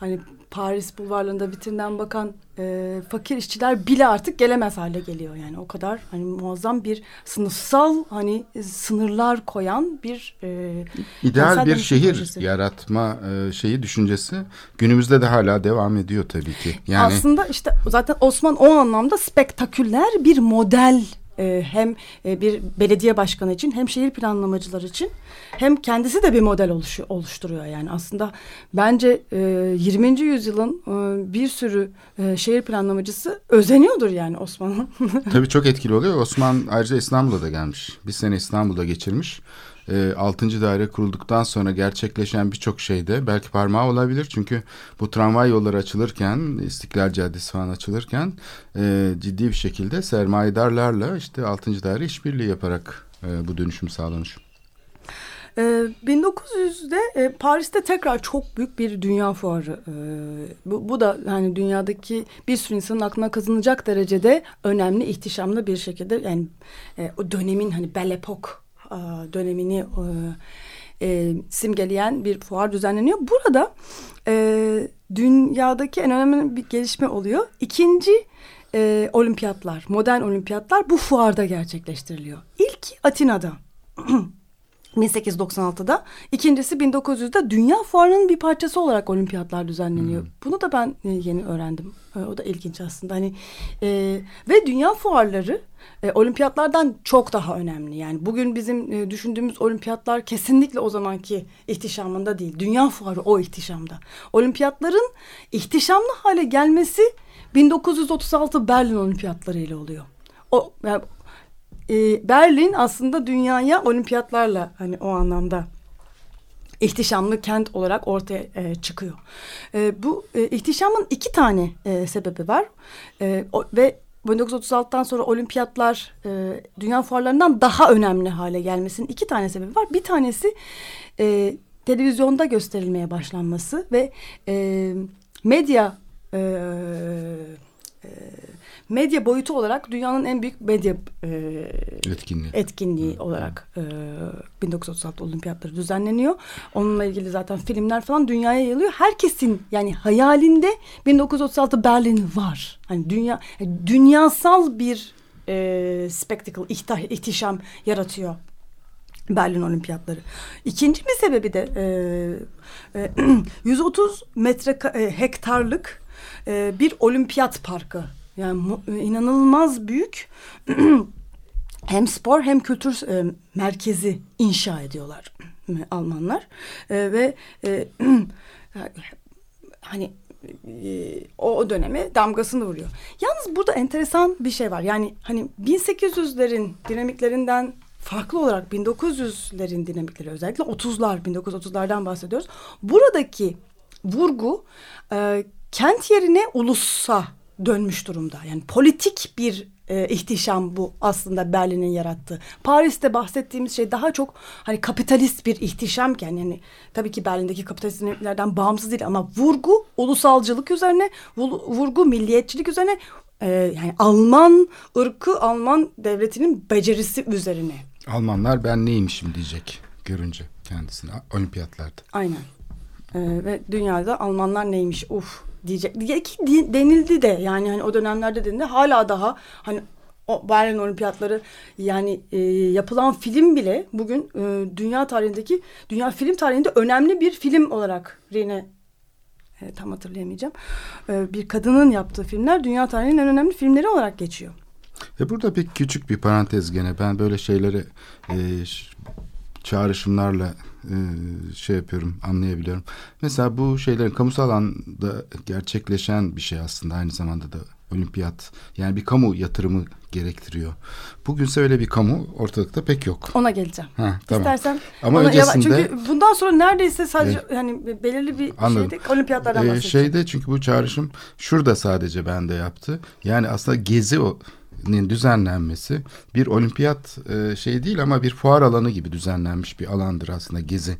hani Paris bulvarlarında vitrinden bakan e, fakir işçiler bile artık gelemez hale geliyor yani o kadar hani muazzam bir sınıfsal hani sınırlar koyan bir e, ideal bir şehir projesi. yaratma e, şeyi düşüncesi günümüzde de hala devam ediyor tabii ki. Yani aslında işte zaten Osman o anlamda spektaküler bir model e, hem e, bir belediye başkanı için hem şehir planlamacılar için hem kendisi de bir model oluşturuyor yani aslında bence e, 20. yüzyılın e, bir sürü şehir planlamacısı özeniyordur yani Osman'ın. Tabii çok etkili oluyor. Osman ayrıca İstanbul'a da gelmiş. Bir sene İstanbul'da geçirmiş e, 6. daire kurulduktan sonra gerçekleşen birçok şeyde belki parmağı olabilir. Çünkü bu tramvay yolları açılırken, İstiklal Caddesi falan açılırken e, ciddi bir şekilde sermayedarlarla işte 6. daire işbirliği yaparak e, bu dönüşüm sağlanmış. 1900'de e, Paris'te tekrar çok büyük bir dünya fuarı. E, bu, bu da yani dünyadaki bir sürü insanın aklına kazanacak derecede önemli, ihtişamlı bir şekilde yani e, o dönemin hani Belle Epoque e, dönemini e, e, simgeleyen bir fuar düzenleniyor. Burada e, dünyadaki en önemli bir gelişme oluyor. İkinci e, olimpiyatlar, modern olimpiyatlar bu fuarda gerçekleştiriliyor. İlk Atina'da. 1896'da. İkincisi 1900'de Dünya Fuarı'nın bir parçası olarak olimpiyatlar düzenleniyor. Hmm. Bunu da ben yeni öğrendim. O da ilginç aslında. Hani e, ve dünya fuarları e, olimpiyatlardan çok daha önemli. Yani bugün bizim e, düşündüğümüz olimpiyatlar kesinlikle o zamanki ihtişamında değil. Dünya fuarı o ihtişamda. Olimpiyatların ihtişamlı hale gelmesi 1936 Berlin olimpiyatları ile oluyor. O yani, e, Berlin aslında dünyaya olimpiyatlarla hani o anlamda ihtişamlı kent olarak ortaya e, çıkıyor. E, bu e, ihtişamın iki tane e, sebebi var e, o, ve 1936'dan sonra olimpiyatlar e, dünya fuarlarından daha önemli hale gelmesinin iki tane sebebi var. Bir tanesi e, televizyonda gösterilmeye başlanması ve e, medya e, e, medya boyutu olarak dünyanın en büyük medya e, etkinliği, etkinliği Hı. olarak e, 1936 olimpiyatları düzenleniyor. Onunla ilgili zaten filmler falan dünyaya yayılıyor. Herkesin yani hayalinde 1936 Berlin var. Hani dünya yani dünyasal bir e, spectacle, ihtah, ihtişam yaratıyor Berlin Olimpiyatları. İkinci bir sebebi de e, e, 130 metre e, hektarlık e, bir olimpiyat parkı yani inanılmaz büyük hem spor hem kültür e, merkezi inşa ediyorlar e, Almanlar E, ve e, hani e, o döneme damgasını vuruyor. Yalnız burada enteresan bir şey var. Yani hani 1800'lerin dinamiklerinden farklı olarak 1900'lerin dinamikleri özellikle 30'lar 1930'lardan bahsediyoruz. Buradaki vurgu e, kent yerine ulusa dönmüş durumda. Yani politik bir e, ihtişam bu aslında Berlin'in yarattığı. Paris'te bahsettiğimiz şey daha çok hani kapitalist bir ihtişamken yani tabii ki Berlin'deki kapitalist dinamiklerden bağımsız değil ama vurgu ulusalcılık üzerine, vurgu milliyetçilik üzerine e, yani Alman ırkı, Alman devletinin becerisi üzerine. Almanlar ben neymişim diyecek görünce kendisini olimpiyatlarda. Aynen. Ee, ve dünyada Almanlar neymiş uf diyecek. Diye ki di- denildi de yani hani o dönemlerde denildi. Hala daha hani o Berlin Olimpiyatları yani e, yapılan film bile bugün e, dünya tarihindeki dünya film tarihinde önemli bir film olarak Rine e, tam hatırlayamayacağım. E, bir kadının yaptığı filmler dünya tarihinin en önemli filmleri olarak geçiyor. E burada bir küçük bir parantez gene. Ben böyle şeyleri e, çağrışımlarla e, şey yapıyorum, anlayabiliyorum. Mesela bu şeylerin kamusal alanda gerçekleşen bir şey aslında aynı zamanda da olimpiyat. Yani bir kamu yatırımı gerektiriyor. Bugünse öyle bir kamu ortalıkta pek yok. Ona geleceğim. Ha, tamam. İstersen Ama ona öncesinde çünkü bundan sonra neredeyse sadece hani belirli bir Anladım. şeyde olimpiyatlardan Ee, bahsedeceğim. şeyde çünkü bu çağrışım şurada sadece bende yaptı. Yani aslında gezi o düzenlenmesi bir olimpiyat e, şey değil ama bir fuar alanı gibi düzenlenmiş bir alandır aslında gezi.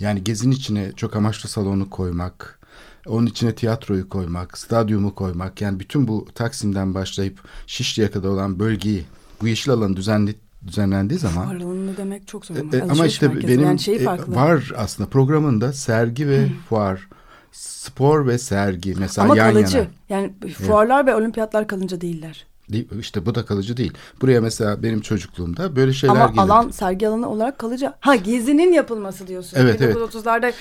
Yani gezinin içine çok amaçlı salonu koymak, onun içine tiyatroyu koymak, stadyumu koymak yani bütün bu Taksim'den başlayıp Şişli'ye kadar olan bölgeyi bu yeşil alanı düzenli, düzenlendiği zaman Fuarlanını demek çok zor. e, ama e, ama alışveriş işte merkezi. benim yani şeyi e, farklı. var aslında programında sergi ve fuar, spor ve sergi mesela ama yan kalıcı. yana. Yani fuarlar ve olimpiyatlar kalınca değiller. İşte bu da kalıcı değil. Buraya mesela benim çocukluğumda böyle şeyler Ama gelirdi. alan sergi alanı olarak kalıcı. Ha gezinin yapılması diyorsun. Evet, evet. 1930'larda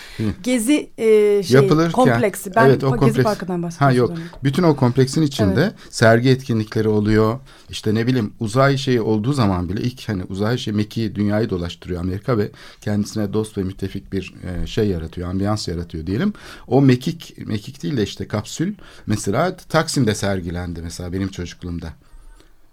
gezi e, şey, Yapılırken kompleksi. Ben evet, o Gezi kompleks, Parkı'ndan Ha bahsediyorum. yok. Bütün o kompleksin içinde sergi etkinlikleri oluyor. İşte ne bileyim uzay şeyi olduğu zaman bile ilk hani uzay şey Mekiği dünyayı dolaştırıyor Amerika ve kendisine dost ve müttefik bir e, şey yaratıyor, ambiyans yaratıyor diyelim. O mekik mekik değil de işte kapsül mesela Taksim'de sergilendi mesela benim çocukluğumda.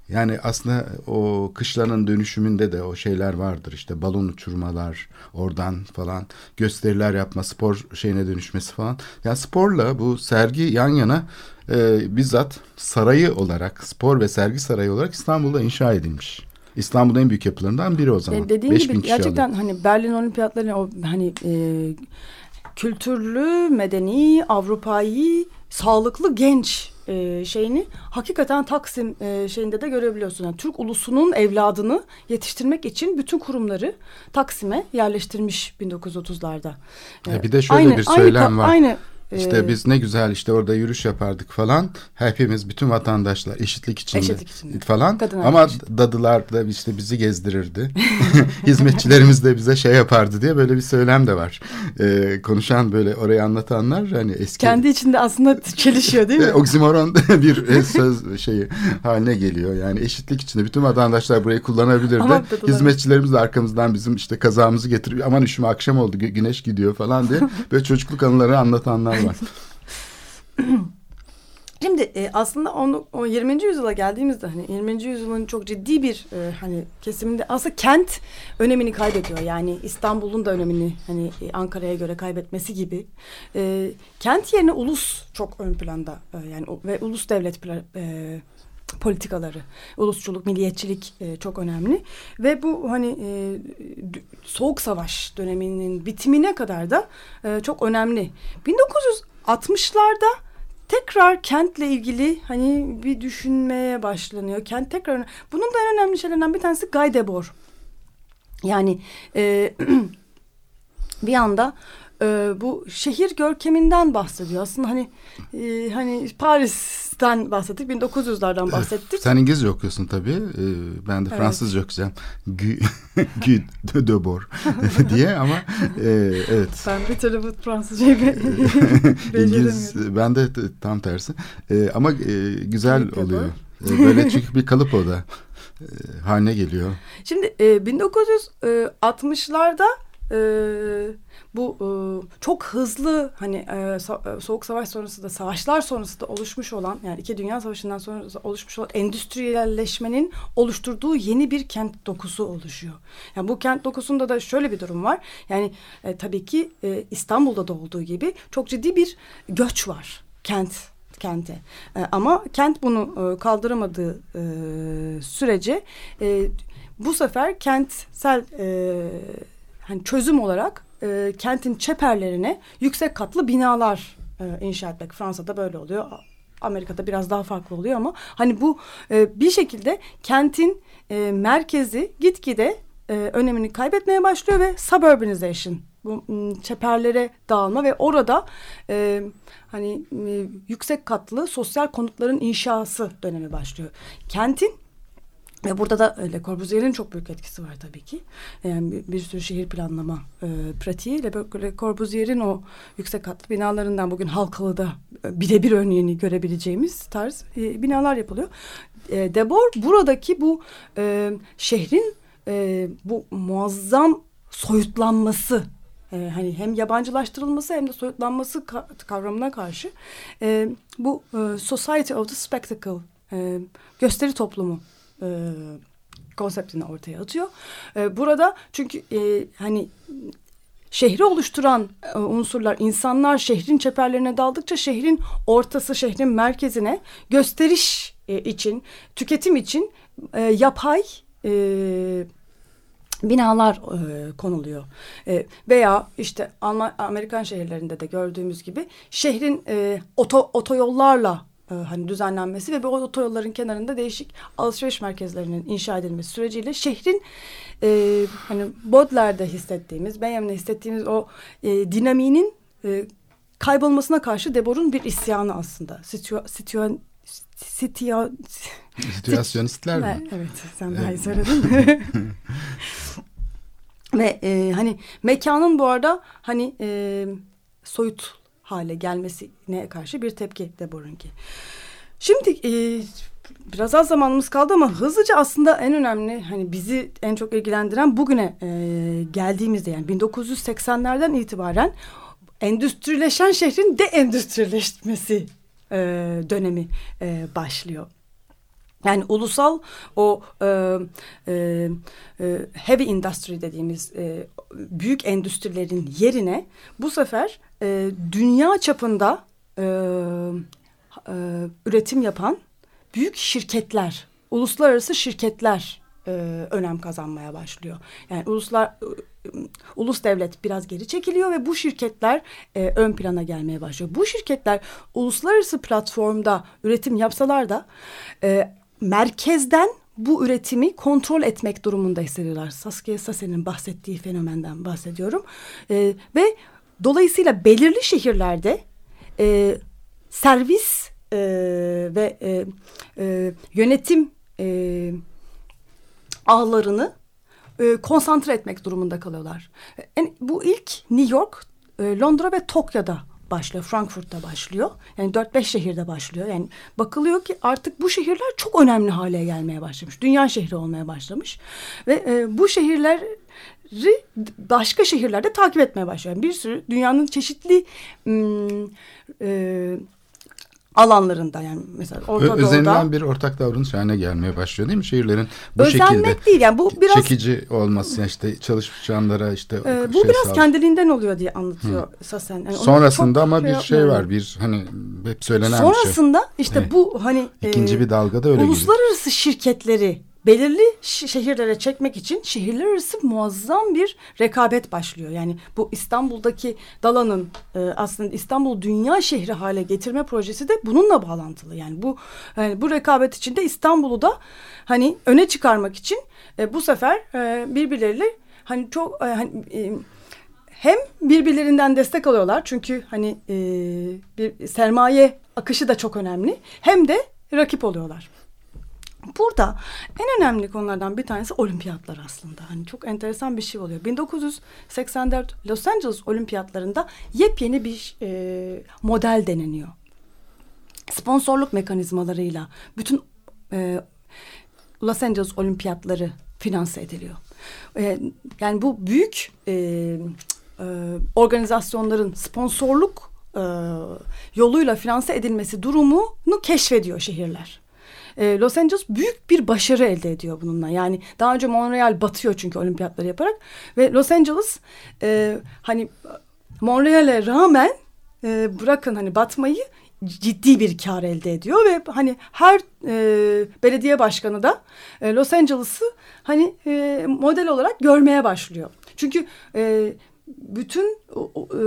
Yani aslında o kışlanın dönüşümünde de o şeyler vardır. İşte balon uçurmalar oradan falan gösteriler yapma spor şeyine dönüşmesi falan. Ya sporla bu sergi yan yana e, bizzat sarayı olarak spor ve sergi sarayı olarak İstanbul'da inşa edilmiş. İstanbul'un en büyük yapılarından biri o zaman. E, dediğin 5000 gibi kişi gerçekten alıyor. hani Berlin Olimpiyatları o hani e, kültürlü, medeni, Avrupa'yı, sağlıklı genç e, şeyini hakikaten Taksim e, şeyinde de görebiliyorsun. Yani Türk ulusunun evladını yetiştirmek için bütün kurumları Taksim'e yerleştirmiş 1930'larda. Ya bir de şöyle bir söylem ka- var. Aynı İşte e, biz ne güzel işte orada yürüyüş yapardık falan. Hepimiz bütün vatandaşlar eşitlik içinde, Eşitlik içinde. falan. Kadın Ama eşit. dadılar da işte bizi gezdirirdi. Hizmetçilerimiz de bize şey yapardı diye böyle bir söylem de var. Ee, konuşan böyle orayı anlatanlar hani eski kendi içinde aslında çelişiyor değil mi? e, oksimoron bir söz şeyi haline geliyor. Yani eşitlik içinde bütün vatandaşlar burayı kullanabilirdi. Ama dadılar- Hizmetçilerimiz de arkamızdan bizim işte kazağımızı getiriyor. Aman üşüme akşam oldu gü- güneş gidiyor falan diye böyle çocukluk anıları anlatanlar var. Şimdi e, aslında onu, o 20. yüzyıla geldiğimizde hani 20. yüzyılın çok ciddi bir e, hani kesiminde aslında kent önemini kaybediyor. Yani İstanbul'un da önemini hani e, Ankara'ya göre kaybetmesi gibi. E, kent yerine ulus çok ön planda e, yani ve ulus devlet e, politikaları, ulusçuluk, milliyetçilik e, çok önemli ve bu hani e, soğuk savaş döneminin bitimine kadar da e, çok önemli. 1960'larda tekrar kentle ilgili hani bir düşünmeye başlanıyor. Kent tekrar bunun da en önemli şeylerden bir tanesi Guy Debord. Yani e, bir anda e, bu şehir görkeminden bahsediyor. Aslında hani e, hani Paris'ten bahsettik, 1900'lerden bahsettik. Sen İngilizce okuyorsun tabii. Ee, ben de Evet. Fransızca okuyacağım. Gü, Gü de Debord diye ama e, evet. Ben bir türlü Fransızcayı be- İngiliz ben de tam tersi. Ee, ama e, güzel Debord. oluyor. Ee, böyle çünkü bir kalıp o da. e, haline geliyor. Şimdi e, 1960'larda e, bu e, çok hızlı hani e, so- e, soğuk savaş sonrasında savaşlar sonrasında oluşmuş olan yani iki dünya savaşından sonra oluşmuş olan endüstriyelleşmenin oluşturduğu yeni bir kent dokusu oluşuyor. Yani bu kent dokusunda da şöyle bir durum var. Yani e, tabii ki e, İstanbul'da da olduğu gibi çok ciddi bir göç var kent kente. E, ama kent bunu e, kaldıramadığı e, sürece e, bu sefer kentsel e, hani çözüm olarak e, kentin çeperlerine yüksek katlı binalar e, inşa etmek. Fransa'da böyle oluyor. Amerika'da biraz daha farklı oluyor ama hani bu e, bir şekilde kentin e, merkezi gitgide e, önemini kaybetmeye başlıyor ve suburbanization bu çeperlere dağılma ve orada e, hani e, yüksek katlı sosyal konutların inşası dönemi başlıyor. Kentin ve burada da Le Corbusier'in çok büyük etkisi var tabii ki. Yani bir, bir sürü şehir planlama e, pratiği. Le, Le Corbusier'in o yüksek katlı binalarından bugün Halkalı'da e, birebir örneğini görebileceğimiz tarz e, binalar yapılıyor. E, Debor buradaki bu e, şehrin e, bu muazzam soyutlanması e, hani hem yabancılaştırılması hem de soyutlanması ka- kavramına karşı e, bu e, Society of the Spectacle e, gösteri toplumu e, konseptini ortaya atıyor. E, burada çünkü e, hani şehri oluşturan e, unsurlar insanlar şehrin çeperlerine daldıkça şehrin ortası şehrin merkezine gösteriş e, için tüketim için e, yapay binalar konuluyor. Veya işte Alman, Amerikan şehirlerinde de gördüğümüz gibi şehrin oto, otoyollarla e, hani düzenlenmesi ve bu otoyolların kenarında değişik alışveriş merkezlerinin inşa edilmesi süreciyle şehrin e, hani Baudelaire'de hissettiğimiz, Benjamin'de hissettiğimiz o e, dinamiğinin e, kaybolmasına karşı Debor'un bir isyanı aslında. Situa, situa, situa, Situasyonistler mi? Evet, sen daha iyi söyledin. Ve e, hani mekanın bu arada hani e, soyut hale gelmesine karşı bir tepki Deborah'ınki. Şimdi e, biraz az zamanımız kaldı ama hızlıca aslında en önemli hani bizi en çok ilgilendiren bugüne e, geldiğimizde yani 1980'lerden itibaren endüstrileşen şehrin de-endüstrileşmesi e, dönemi e, başlıyor. Yani ulusal o e, e, e, heavy industry dediğimiz e, büyük endüstrilerin yerine bu sefer e, dünya çapında e, e, üretim yapan büyük şirketler, uluslararası şirketler e, önem kazanmaya başlıyor. Yani uluslar ulus devlet biraz geri çekiliyor ve bu şirketler e, ön plana gelmeye başlıyor. Bu şirketler uluslararası platformda üretim yapsalar da e, merkezden bu üretimi kontrol etmek durumunda hissediyorlar. Saskia Sassen'in bahsettiği fenomenden bahsediyorum. E, ve dolayısıyla belirli şehirlerde e, servis e, ve e, e, yönetim e, ağlarını e, konsantre etmek durumunda kalıyorlar. En, bu ilk New York, e, Londra ve Tokyo'da başlıyor. Frankfurt'ta başlıyor. Yani 4-5 şehirde başlıyor. Yani bakılıyor ki artık bu şehirler çok önemli hale gelmeye başlamış. Dünya şehri olmaya başlamış. Ve e, bu şehirleri başka şehirlerde takip etmeye başlıyor. Yani bir sürü dünyanın çeşitli ım, e, alanlarında yani mesela Orta Doğu'da. Özenilen bir ortak davranış haline gelmeye başlıyor değil mi şehirlerin bu Özenmek şekilde değil yani bu biraz çekici olması yani işte çalışanlara işte e, bu şey biraz sağ- kendiliğinden oluyor diye anlatıyor Sassen. Yani Sonrasında ama bir şey var bir hani hep söylenen bir şey. Sonrasında işte Evet. bu hani İkinci e, bir dalgada öyle uluslararası şirketleri belirli şehirlere çekmek için şehirler arası muazzam bir rekabet başlıyor. Yani bu İstanbul'daki Dala'nın e, aslında İstanbul dünya şehri hale getirme projesi de bununla bağlantılı. Yani bu yani bu rekabet içinde İstanbul'u da hani öne çıkarmak için e, bu sefer e, birbirleriyle hani çok e, hani, e, hem birbirlerinden destek alıyorlar çünkü hani e, bir sermaye akışı da çok önemli hem de rakip oluyorlar. Burada en önemli konulardan bir tanesi olimpiyatlar aslında. Hani çok enteresan bir şey oluyor. 1984 Los Angeles olimpiyatlarında yepyeni bir e, model deneniyor. Sponsorluk mekanizmalarıyla bütün e, Los Angeles olimpiyatları finanse ediliyor. E, yani bu büyük e, e, organizasyonların sponsorluk e, yoluyla finanse edilmesi durumunu keşfediyor şehirler. E, Los Angeles büyük bir başarı elde ediyor bununla. Yani daha önce Montreal batıyor çünkü olimpiyatları yaparak ve Los Angeles e, hani Montreal'e rağmen e, bırakın hani batmayı ciddi bir kar elde ediyor ve hani her e, belediye başkanı da e, Los Angeles'ı hani e, model olarak görmeye başlıyor. Çünkü e, bütün e,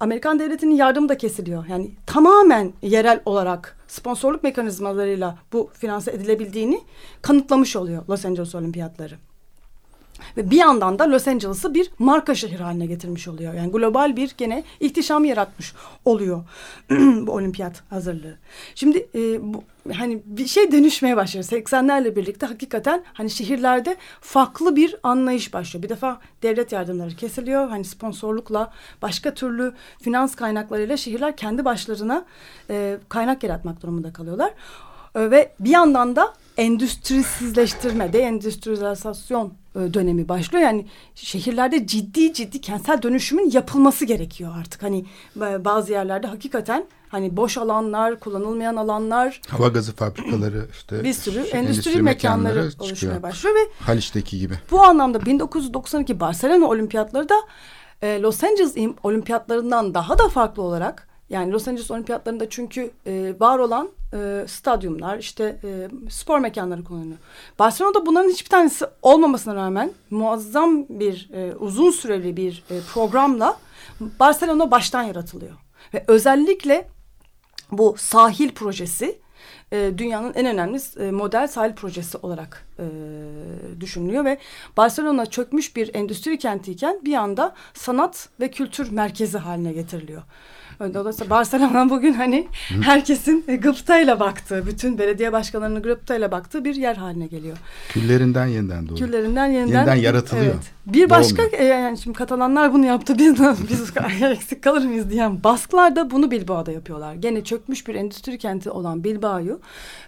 Amerikan devletinin yardımı da kesiliyor. Yani tamamen yerel olarak sponsorluk mekanizmalarıyla bu finanse edilebildiğini kanıtlamış oluyor Los Angeles Olimpiyatları. Ve bir yandan da Los Angeles'ı bir marka şehir haline getirmiş oluyor. Yani global bir gene ihtişam yaratmış oluyor bu olimpiyat hazırlığı. Şimdi e, bu, hani bir şey dönüşmeye başlıyor. 80'lerle birlikte hakikaten hani şehirlerde farklı bir anlayış başlıyor. Bir defa devlet yardımları kesiliyor. Hani sponsorlukla başka türlü finans kaynaklarıyla şehirler kendi başlarına e, kaynak yaratmak durumunda kalıyorlar. E, ve bir yandan da endüstrisizleştirme, deendüstriyalizasyon e, dönemi başlıyor. Yani şehirlerde ciddi ciddi kentsel dönüşümün yapılması gerekiyor artık. Hani e, bazı yerlerde hakikaten hani boş alanlar, kullanılmayan alanlar, hava gazı fabrikaları işte bir sürü endüstri, endüstri mekanları, mekanları oluşmaya başlıyor ve Haliç'teki gibi. Bu anlamda 1992 Barcelona Olimpiyatları da e, Los Angeles Olimpiyatlarından daha da farklı olarak yani Los Angeles Olimpiyatlarında çünkü e, var olan e, stadyumlar, işte e, spor mekanları kullanılıyor. Barcelona'da bunların hiçbir tanesi olmamasına rağmen muazzam bir e, uzun süreli bir e, programla Barcelona baştan yaratılıyor. Ve özellikle bu sahil projesi e, dünyanın en önemli e, model sahil projesi olarak e, düşünülüyor ve Barcelona çökmüş bir endüstri kentiyken bir anda sanat ve kültür merkezi haline getiriliyor. Dolayısıyla Barcelona bugün hani herkesin gıptayla baktığı, bütün belediye başkanlarının gıptayla baktığı bir yer haline geliyor. Küllerinden yeniden doğru. Küllerinden yeniden. Yeniden yaratılıyor. Evet. Bir başka e, yani şimdi Katalanlar bunu yaptı biz biz eksik kalır mıyız diyen Basklar da bunu Bilbao'da yapıyorlar. Gene çökmüş bir endüstri kenti olan Bilbao'yu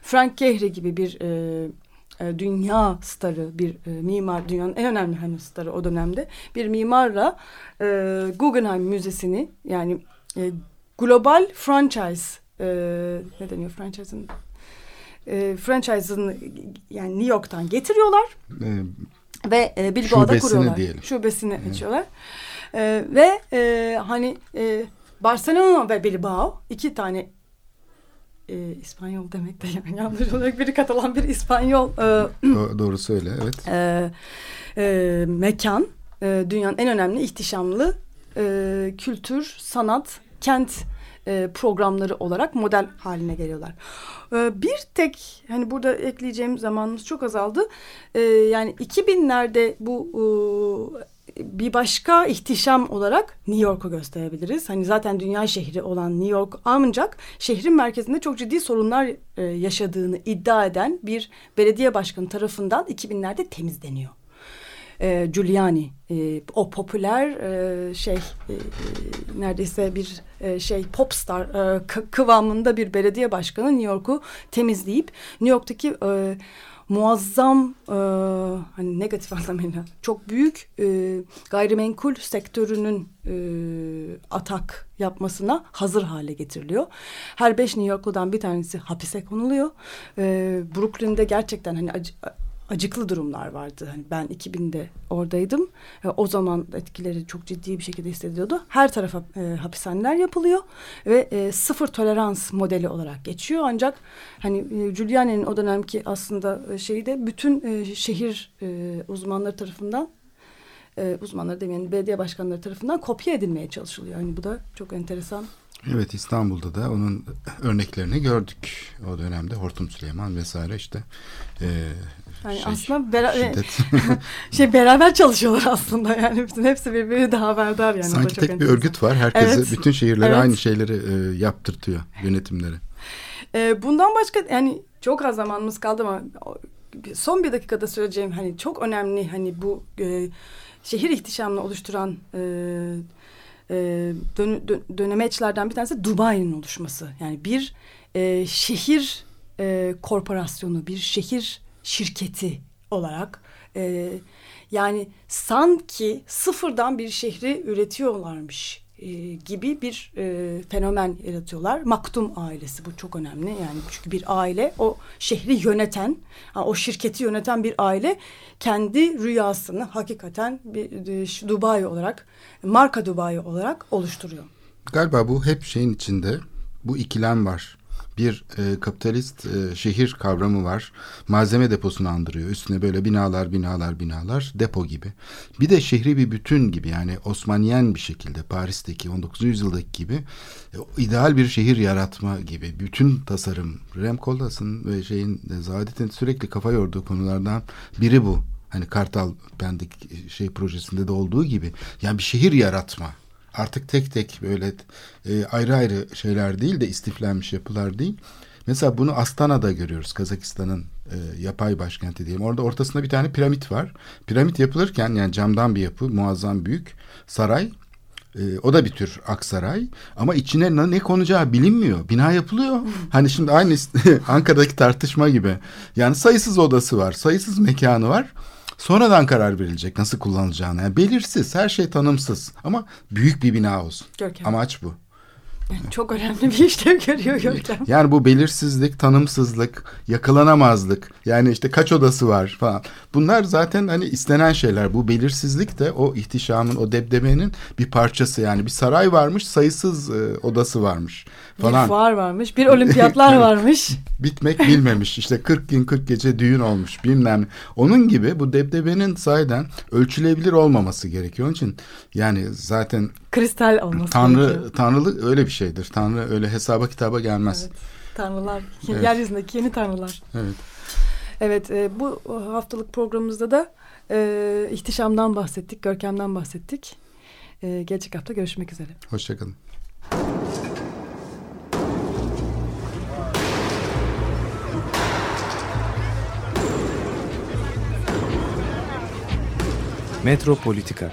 Frank Gehry gibi bir e, e, dünya starı bir e, mimar dünyanın en önemli hani starı o dönemde bir mimarla e, Guggenheim Müzesi'ni yani e, global franchise e, ne deniyor franchise'ın e, franchise'ını yani New York'tan getiriyorlar. E, ve e, Bilbao'da kuruyorlar. Diyelim. Şubesini evet. açıyorlar. E, ve e, hani e, Barcelona ve Bilbao iki tane e, İspanyol demek de yani yanlış olarak biri Katalan bir İspanyol e, doğru söyle evet e, e, mekan e, dünyanın en önemli ihtişamlı e, kültür, sanat, kent e, programları olarak model haline geliyorlar. E, bir tek hani burada ekleyeceğim zamanımız çok azaldı. E, yani 2000'lerde bu e, bir başka ihtişam olarak New York'u gösterebiliriz. Hani zaten dünya şehri olan New York ancak şehrin merkezinde çok ciddi sorunlar e, yaşadığını iddia eden bir belediye başkanı tarafından 2000'lerde temizleniyor e, Giuliani e, o popüler e, şey e, neredeyse bir e, şey popstar e, kıvamında bir belediye başkanı New York'u temizleyip New York'taki e, muazzam e, hani negatif anlamıyla çok büyük e, gayrimenkul sektörünün e, atak yapmasına hazır hale getiriliyor. Her beş New Yorklu'dan bir tanesi hapise konuluyor. E, Brooklyn'de gerçekten hani acı, acıklı durumlar vardı. Hani ben 2000'de oradaydım. O zaman etkileri çok ciddi bir şekilde hissediyordu. Her tarafa e, hapishaneler yapılıyor ve e, sıfır tolerans modeli olarak geçiyor. Ancak hani e, Giuliani'nin o dönemki aslında e, şeyi de bütün e, şehir e, uzmanları tarafından e, uzmanları demeyelim belediye başkanları tarafından kopya edilmeye çalışılıyor. Yani bu da çok enteresan Evet İstanbul'da da onun örneklerini gördük o dönemde Hortum Süleyman vesaire işte e, yani şey, aslında bera şey beraber çalışıyorlar aslında yani bütün hepsi birbiri daha haberdar yani. Sanki tek enteresan. bir örgüt var. Herkese evet. bütün şehirlere evet. aynı şeyleri e, yaptırtıyor yönetimleri. E, bundan başka yani çok az zamanımız kaldı ama son bir dakikada söyleyeceğim hani çok önemli hani bu e, şehir ihtişamını oluşturan e, e, dön, dön, dönemeçlerden bir tanesi Dubai'nin oluşması. Yani bir e, şehir e, korporasyonu, bir şehir şirketi olarak e, yani sanki sıfırdan bir şehri üretiyorlarmış e, gibi bir e, fenomen yaratıyorlar. Maktum ailesi bu çok önemli yani çünkü bir aile o şehri yöneten, o şirketi yöneten bir aile kendi rüyasını hakikaten bir e, Dubai olarak, marka Dubai olarak oluşturuyor. Galiba bu hep şeyin içinde bu ikilem var bir e, kapitalist e, şehir kavramı var. Malzeme deposunu andırıyor. Üstüne böyle binalar, binalar, binalar, depo gibi. Bir de şehri bir bütün gibi yani Osmaniyen bir şekilde Paris'teki 19. yüzyıldaki gibi e, ideal bir şehir yaratma gibi. Bütün tasarım Rem Koolhaas'ın ve şeyin Zaadet'in sürekli kafa yorduğu konulardan biri bu. Hani Kartal Pendik şey projesinde de olduğu gibi. Yani bir şehir yaratma artık tek tek böyle e, ayrı ayrı şeyler değil de istiflenmiş yapılar değil. Mesela bunu Astana'da görüyoruz Kazakistan'ın e, yapay başkenti diyelim. Orada ortasında bir tane piramit var. Piramit yapılırken yani camdan bir yapı muazzam büyük saray. E, o da bir tür aksaray ama içine ne, ne konacağı bilinmiyor. Bina yapılıyor. Hani şimdi aynı Ankara'daki tartışma gibi. Yani sayısız odası var, sayısız mekanı var. Sonradan karar verilecek nasıl kullanılacağına. Yani belirsiz, her şey tanımsız ama büyük bir bina olsun. Görkem. Amaç bu. Çok önemli bir işlev görüyor Görkem. Yani bu belirsizlik, tanımsızlık, yakalanamazlık. Yani işte kaç odası var falan. Bunlar zaten hani istenen şeyler. Bu belirsizlik de o ihtişamın, o debdebenin bir parçası. Yani bir saray varmış, sayısız e, odası varmış falan. Bir fuar varmış, bir olimpiyatlar varmış. Bitmek bilmemiş. İşte 40 gün 40 gece düğün olmuş bilmem. Onun gibi bu debdebenin sayeden ölçülebilir olmaması gerekiyor. Onun için yani zaten kristal olması Tanrı, gerekiyor. Tanrılık öyle bir şeydir. Tanrı öyle hesaba kitaba gelmez. Evet. Tanrılar, evet. yeryüzündeki yeni tanrılar. Evet. Evet, e, bu haftalık programımızda da e, ihtişamdan bahsettik, görkemden bahsettik. E, gelecek hafta görüşmek üzere. Hoşçakalın. Metropolitika